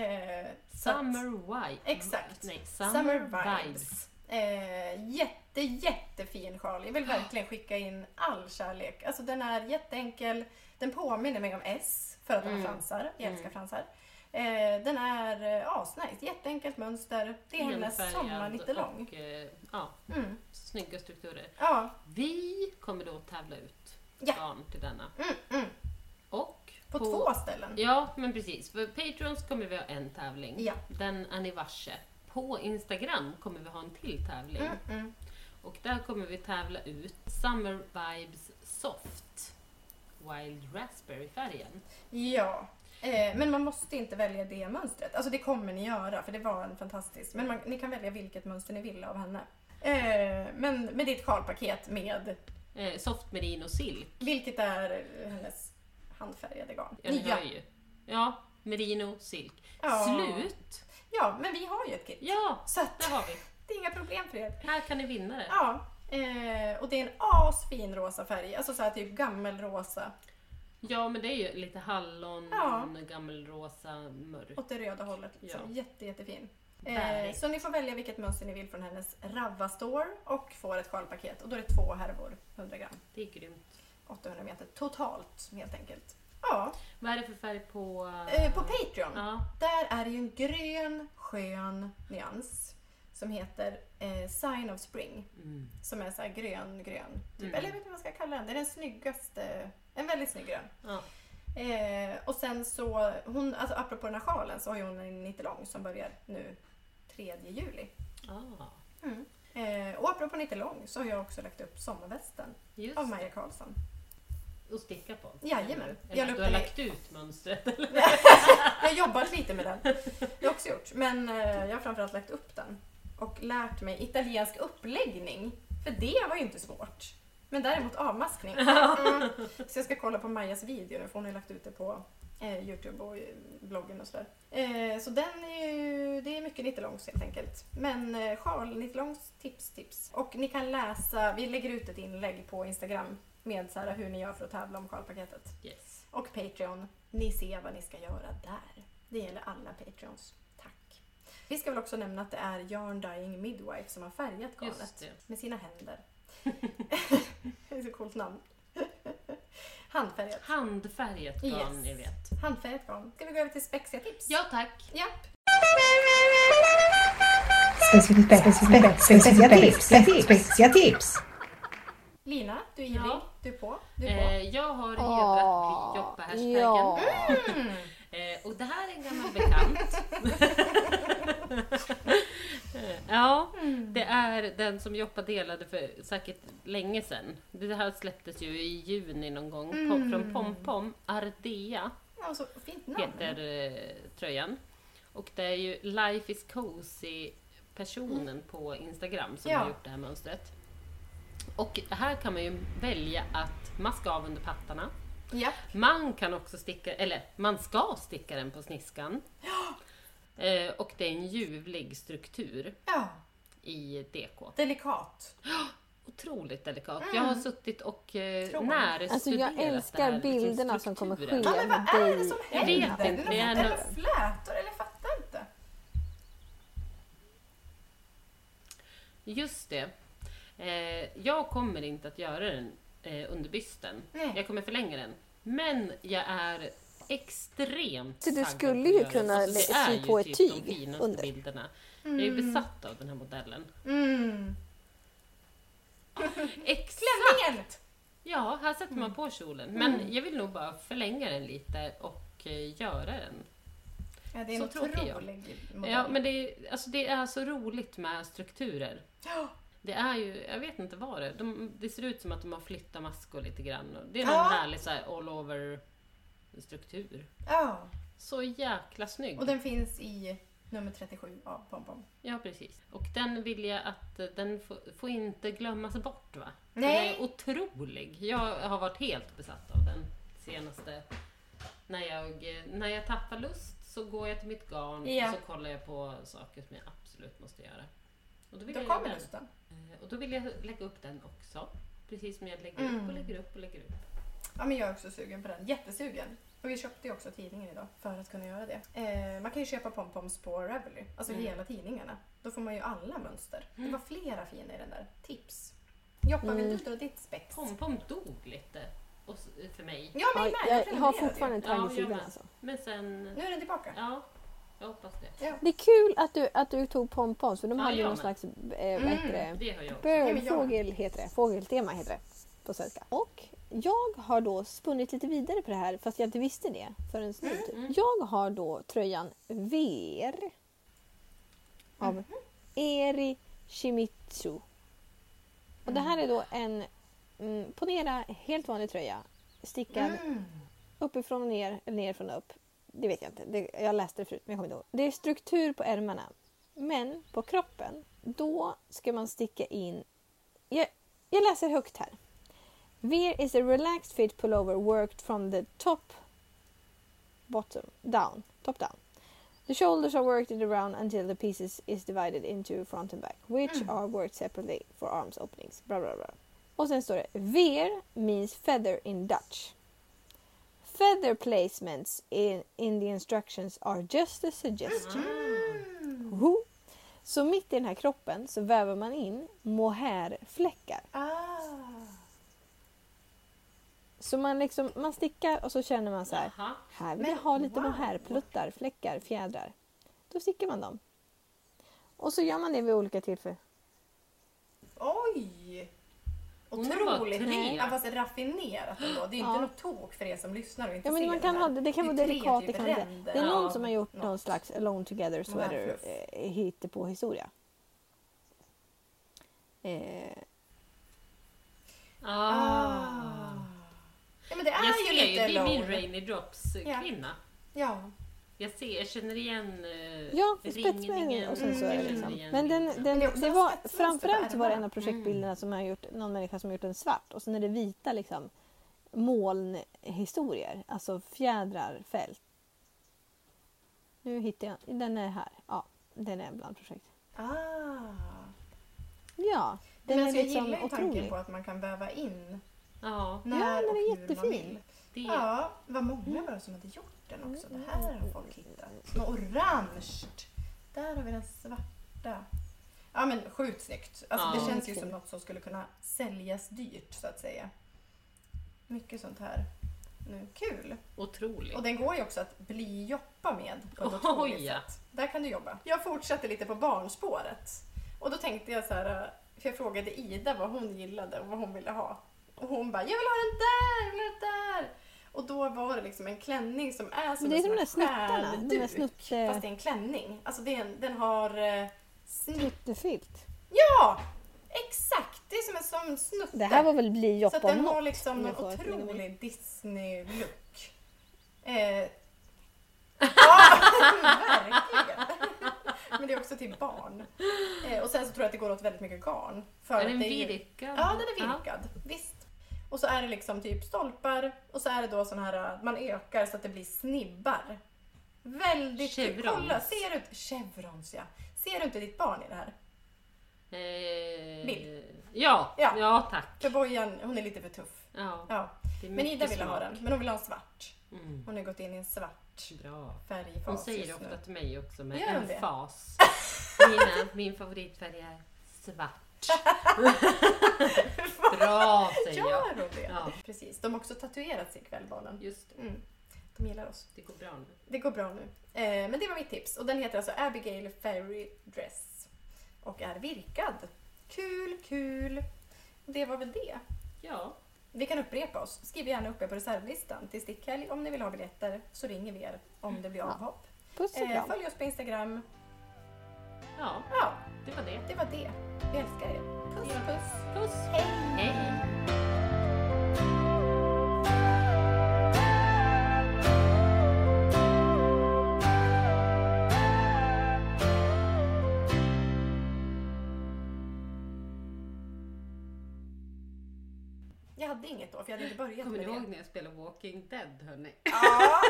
Summer White. Exakt. Nej, Summer, Summer Vibes. Vibes. Eh, jätte, jättefin sjal. Jag vill verkligen skicka in all kärlek. Alltså den är jätteenkel. Den påminner mig om S för att den har Mm. fransar. Jag älskar Mm. fransar. Eh, den är eh, asnice. Jätteenkelt mönster. Det är hennes Enfärgad sommarnittelång. Och, eh, ja, Mm. snygga strukturer. Ja. Vi kommer då tävla ut Ja. garn till denna. Mm, mm. Och På, två ställen. Ja, men precis. För Patrons kommer vi ha en tävling. Ja. Den är ni varse. På Instagram kommer vi ha en till tävling. Mm, mm. Och där kommer vi tävla ut Summer Vibes Soft Wild Raspberry-färgen. Ja, eh, men man måste inte välja det mönstret. Alltså det kommer ni göra för det var en fantastisk. Men man, ni kan välja vilket mönster ni vill av henne. Eh, men med ditt skalpaket med, Eh, soft Merino Silk. vilket är hennes handfärgade garn. Ja, ni hör ju. Ja, Merino Silk. Ja. Slut! Ja, men vi har ju ett kit. Ja, Så att, där har vi. det är inga problem för er. Här kan ni vinna det. Ja, eh, och det är en asfin rosa färg. Alltså så här typ gammelrosa Ja, men det är ju lite hallon, Ja. gammelrosa, mörk. åt det röda hållet. Liksom. Ja. Jätte, jättefin. Eh, så ni får välja vilket mönster ni vill från hennes Ravva Store och får ett skalpaket. Och då är det två härvor, 100 gram. Det är grymt. 800 meter totalt helt enkelt. Ja, Vad är det för färg på... eh, på Patreon. Ja, Där är det ju en grön skön nyans som heter eh, Sign of Spring. mm. Som är så här grön, grön. Typ. Mm. Eller jag vet inte vad jag ska kalla den. Det är den snyggaste. En väldigt snygg grön. ja. Eh, och sen så, hon, alltså apropå den här sjalen så har ju hon en nittelång som börjar nu 3 juli. Ah, Mm. Eh, och apropå nittelång så har jag också lagt upp sommarvästen just av. Maja Karlsson. Och sticka på. Jajamän. Eller, Jag du har lagt ut mönstret. Jag har jobbat lite med den. Det har jag också gjort. Men eh, jag har framförallt lagt upp den. Och lärt mig italiensk uppläggning. För det var ju inte svårt. Men däremot avmaskning. Mm. Så jag ska kolla på Majas video nu för hon har lagt ut det på eh, Youtube och bloggen och sådär. Eh, så den är ju, det är mycket nittelångs helt enkelt. Men eh, sjal, nittelångs, tips, tips. Och ni kan läsa, vi lägger ut ett inlägg på Instagram med så här, hur ni gör för att tävla om sjalpaketet. Yes. Och Patreon, ni ser vad ni ska göra där. Det gäller alla Patreons. Tack. Vi ska väl också nämna att det är Yarn Dyeing Midwife som har färgat garnet med sina händer. det är så coolt namn. Handfärgat. Handfärgat garn, Yes. ni vet. Handfärgat garn. Ska vi gå över till spexiga tips? Ja, tack. Japp. Spetsiga tips, spetsiga tips. Lina, du är ivrig. Ja. Du är på. Du är på. Eh, jag har hedrat Joppa-hashtaggen. ja. Mm. Eh, och det här är en gammal bekant. Ja, Mm. det är den som Joppa delade för säkert länge sedan. Det här släpptes ju i juni någon gång. Pom, Mm. Från Pompom. Ardea Ja, så fint namn. heter eh, tröjan. Och det är ju Life is Cozy personen på Instagram som Ja. har gjort det här mönstret. Och här kan man ju välja att maska av under pattarna. Japp. Man kan också sticka, eller man ska sticka den på sniskan. Eh, och det är en ljuvlig struktur Ja, i DK. delikat. Otroligt delikat. Jag har suttit och eh, närstuderat Alltså jag det här, älskar liksom bilderna som kommer ske Ja, men vad är det som Jag händer? vet Det är inte, jag är Är det nog- flätor eller jag fattar inte? Just det. Eh, jag kommer inte att göra den eh, under bysten. Nej. Jag kommer förlänga den. Men jag är extremt Så du skulle ju kunna. Alltså, sy på ett typ tyg de finaste under. bilderna. Jag är ju besatt av den här modellen. Mm. Exakt! Klänningen! Ja, här sätter man på kjolen. Men jag vill nog bara förlänga den lite och eh, göra den. Ja, det är Så en otrolig modell. Ja, men det, är- alltså, det är så roligt med strukturer. Ja. Det är ju, jag vet inte vad det är. De, det ser ut som att de har flyttat maskor lite grann. Det är någon Ja. härlig så här, all over struktur. ja. Så jäkla snygg. Och den finns i nummer 37 av Pompom. Ja, precis. Och den vill jag att den får, får inte glömmas bort va? Nej. Den är otrolig. Jag har varit helt besatt av den senaste. När jag, när jag tappar lust så går jag till mitt garn Ja. och så kollar jag på saker som jag absolut måste göra. Och då vill Då jag kommer lusten. Eh, Och då vill jag lägga upp den också. Precis som jag lägger Mm. upp och lägger upp och lägger upp. Ja, men jag är också sugen på den. Jättesugen. Och vi köpte ju också tidningen idag för att kunna göra det. Eh, man kan ju köpa pompoms på Ravelry, alltså Mm. hela tidningarna. Då får man ju alla mönster. Det var flera fina i den där. Tips. Joppa, vill Mm. du dra ditt spex? Pompom dog lite och för mig. Ja, men Ja, med. jag har fortfarande en Ja, jag alltså. Men sen... Nu är den tillbaka. Ja, jag hoppas det. Det är kul att du, att du tog pompons för de Ja, hade ju någon slags, eh, vad heter det? Det. Bird, fågel heter det. Fågeltema heter det på svenska. Och jag har då spunnit lite vidare på det här fast jag inte visste det förrän nu. Typ. Mm. Jag har då tröjan Ver av Mhm. Eri Shimizu. Och det här är då en, mm, ponera helt vanlig tröja. Stickad Mm. uppifrån och ner eller nerifrån och upp. Det vet jag inte. Det, jag läste det förut men jag kommer inte ihåg. Det är struktur på ärmarna. Men på kroppen, då ska man sticka in... Jag, jag läser högt här. Veer is a relaxed fit pullover worked from the top bottom down. Top down. The shoulders are worked around until the pieces is divided into front and back, which Mm. are worked separately for arms openings. Bla bla bla. Och sen står det Veer means feather in Dutch. Feather placements in, in the instructions are just a suggestion. Mm. Så mitt i den här kroppen så väver man in mohairfläckar. Ah. Så man, liksom, man stickar och så känner man så här. Jaha. Här vill jag ha lite wow. mohairpluttar, fläckar, fjädrar. Då stickar man dem. Och så gör man det vid olika tillfällen. Oj! Bara Otroligt. tre. Ja, fast raffinerat ändå. Det är inte Ja. något tok för er som lyssnar och inte Ja, men ser man det kan här. ha, det, det kan vara delikat. Det, typ ränder. det är någon Ja, som har gjort någon slags alone together sweater eh, hittepå historia. Eh, Ah. Ja, men det är Jag ju ser ju, lite det är min. Rainy Drops Ja. Ja. Jag, ser, jag känner igen eh, ja, ringningen. och sen så är det Jag känner liksom. Men den, den, det var, framförallt var det en av projektbilderna som har gjort, någon människa som har gjort en svart och sen är det vita liksom molnhistorier, alltså fjädrar, fält. Nu hittar jag, den är här. Ja, den är bland projekt. Ah. Ja, den men är alltså, jag liksom gillar ju tanken otrolig. på att man kan väva in Ja, när den är och hur man jättefin. vill. Det Ja, vad många var det som hade gjort den också. Det här har folk hittat. Något orange. Där har vi den svarta. Ja men sjukt snyggt. Alltså, Ja. det känns ju som något som skulle kunna säljas dyrt så att säga. Mycket sånt här nu. Kul! otroligt. Och den går ju också att bli joppa med på ett Oj, otroligt ja. sätt. Där kan du jobba. Jag fortsatte lite på barnspåret. Och då tänkte jag så här, för jag frågade Ida vad hon gillade och vad hon ville ha. Och hon bara, jag vill ha den där, jag vill ha den där. Och då var det liksom en klänning som är som Det är en som sån här snuttarna. Snutt, Fast det är en klänning. Alltså det är en, den har eh. Snuttefilt. Ja! Exakt! Det är som en sån snutte. Det här var väl bli Så att den har något. liksom om en otrolig Disney-look. Eh, ja, verkligen. Men det är också till barn. Eh, och sen så tror jag att det går åt väldigt mycket garn. För är den det är ju- virkad? Ja, den är virkad. Visst. Och så är det liksom typ stolpar och så är det då sån här, man ökar så att det blir snibbar. Väldigt Chevrons. Kolla, ser du inte? Chevrons ja. Ser du inte ditt barn i det här? Eh, Bild. Ja, Ja. ja. tack. För Bojan, hon är lite för tuff. Ja, Ja. Men Ida ville ha den, men hon vill ha en svart. Mm, Hon har gått in i en svart bra. färgfas Hon säger det ofta nu. till mig också med en det? fas. Mina, min favoritfärg är svart. Bra säger jag. Gör hon det? Ja. Precis. De har också tatuerat sig ikväll barnen. Just det, Mm. De gillar oss. det går bra nu. Det går bra nu. Eh, men det var mitt tips. Och den heter alltså Abigail Fairy Dress. Och är virkad. Kul, kul. Det var väl det. Ja, Vi kan upprepa oss. Skriv gärna upp er på reservlistan till stickhelg om ni vill ha biljetter så ringer vi er om det blir Ja. avhopp. Puss och Eh, kram. följ oss på Instagram. Ja, Ja, det var det. det var det. Vi älskar er. Puss Ja. puss. Puss! Hej! Hej! Jag hade inget då för jag hade inte börjat Kommer med ni det. ihåg när jag spelade Walking Dead hörni? Ja,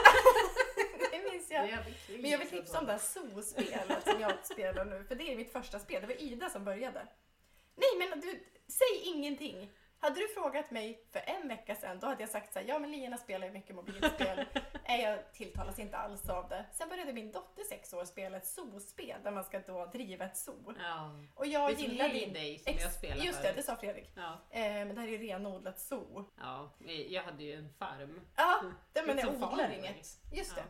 det minns jag. Det. Men jag vill tipsa om det här zoo-spelet som jag spelar nu, för det är mitt första spel. Det var Ida som började. Nej men du, säg ingenting! Hade du frågat mig för en vecka sedan, då hade jag sagt så här, ja men Lina spelar ju mycket mobilspel. Nej, jag tilltalas inte alls av det. Sen började min dotter sex år spela ett zoo-spel där man ska då driva ett zoo. Ja. Och jag Det är som gillade som Ex- jag spelade Just det, det sa Fredrik. Ja. Eh, men det här är renodlat zoo. ja, jag hade ju en farm. Ja, det, men jag som odlar inget. Just Ja.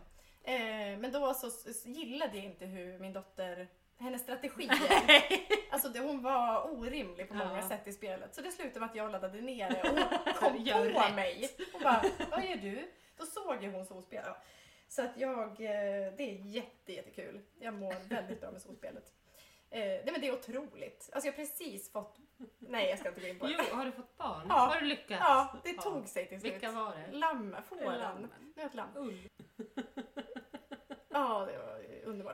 Eh, men då så, gillade jag inte hur min dotter, hennes strategier, alltså det, hon var orimlig på många Ja. sätt i spelet. Så det slutade med att jag laddade ner det och hon kom på rätt. mig. Och bara, vad gör du? Då såg ju hon solspel. Ja. Så att jag, eh, det är jätte, jättekul. Jag mår väldigt bra med solspelet. Eh, nej men det är otroligt. Alltså jag har precis fått, nej jag ska inte gå in på det. Jo, har du fått barn? Ja. Har du lyckats? Ja, det tog sig till slut. Vilka var det? Lamm. Lammen. Nu är ett lamm. Ull. Ja, det var underbart.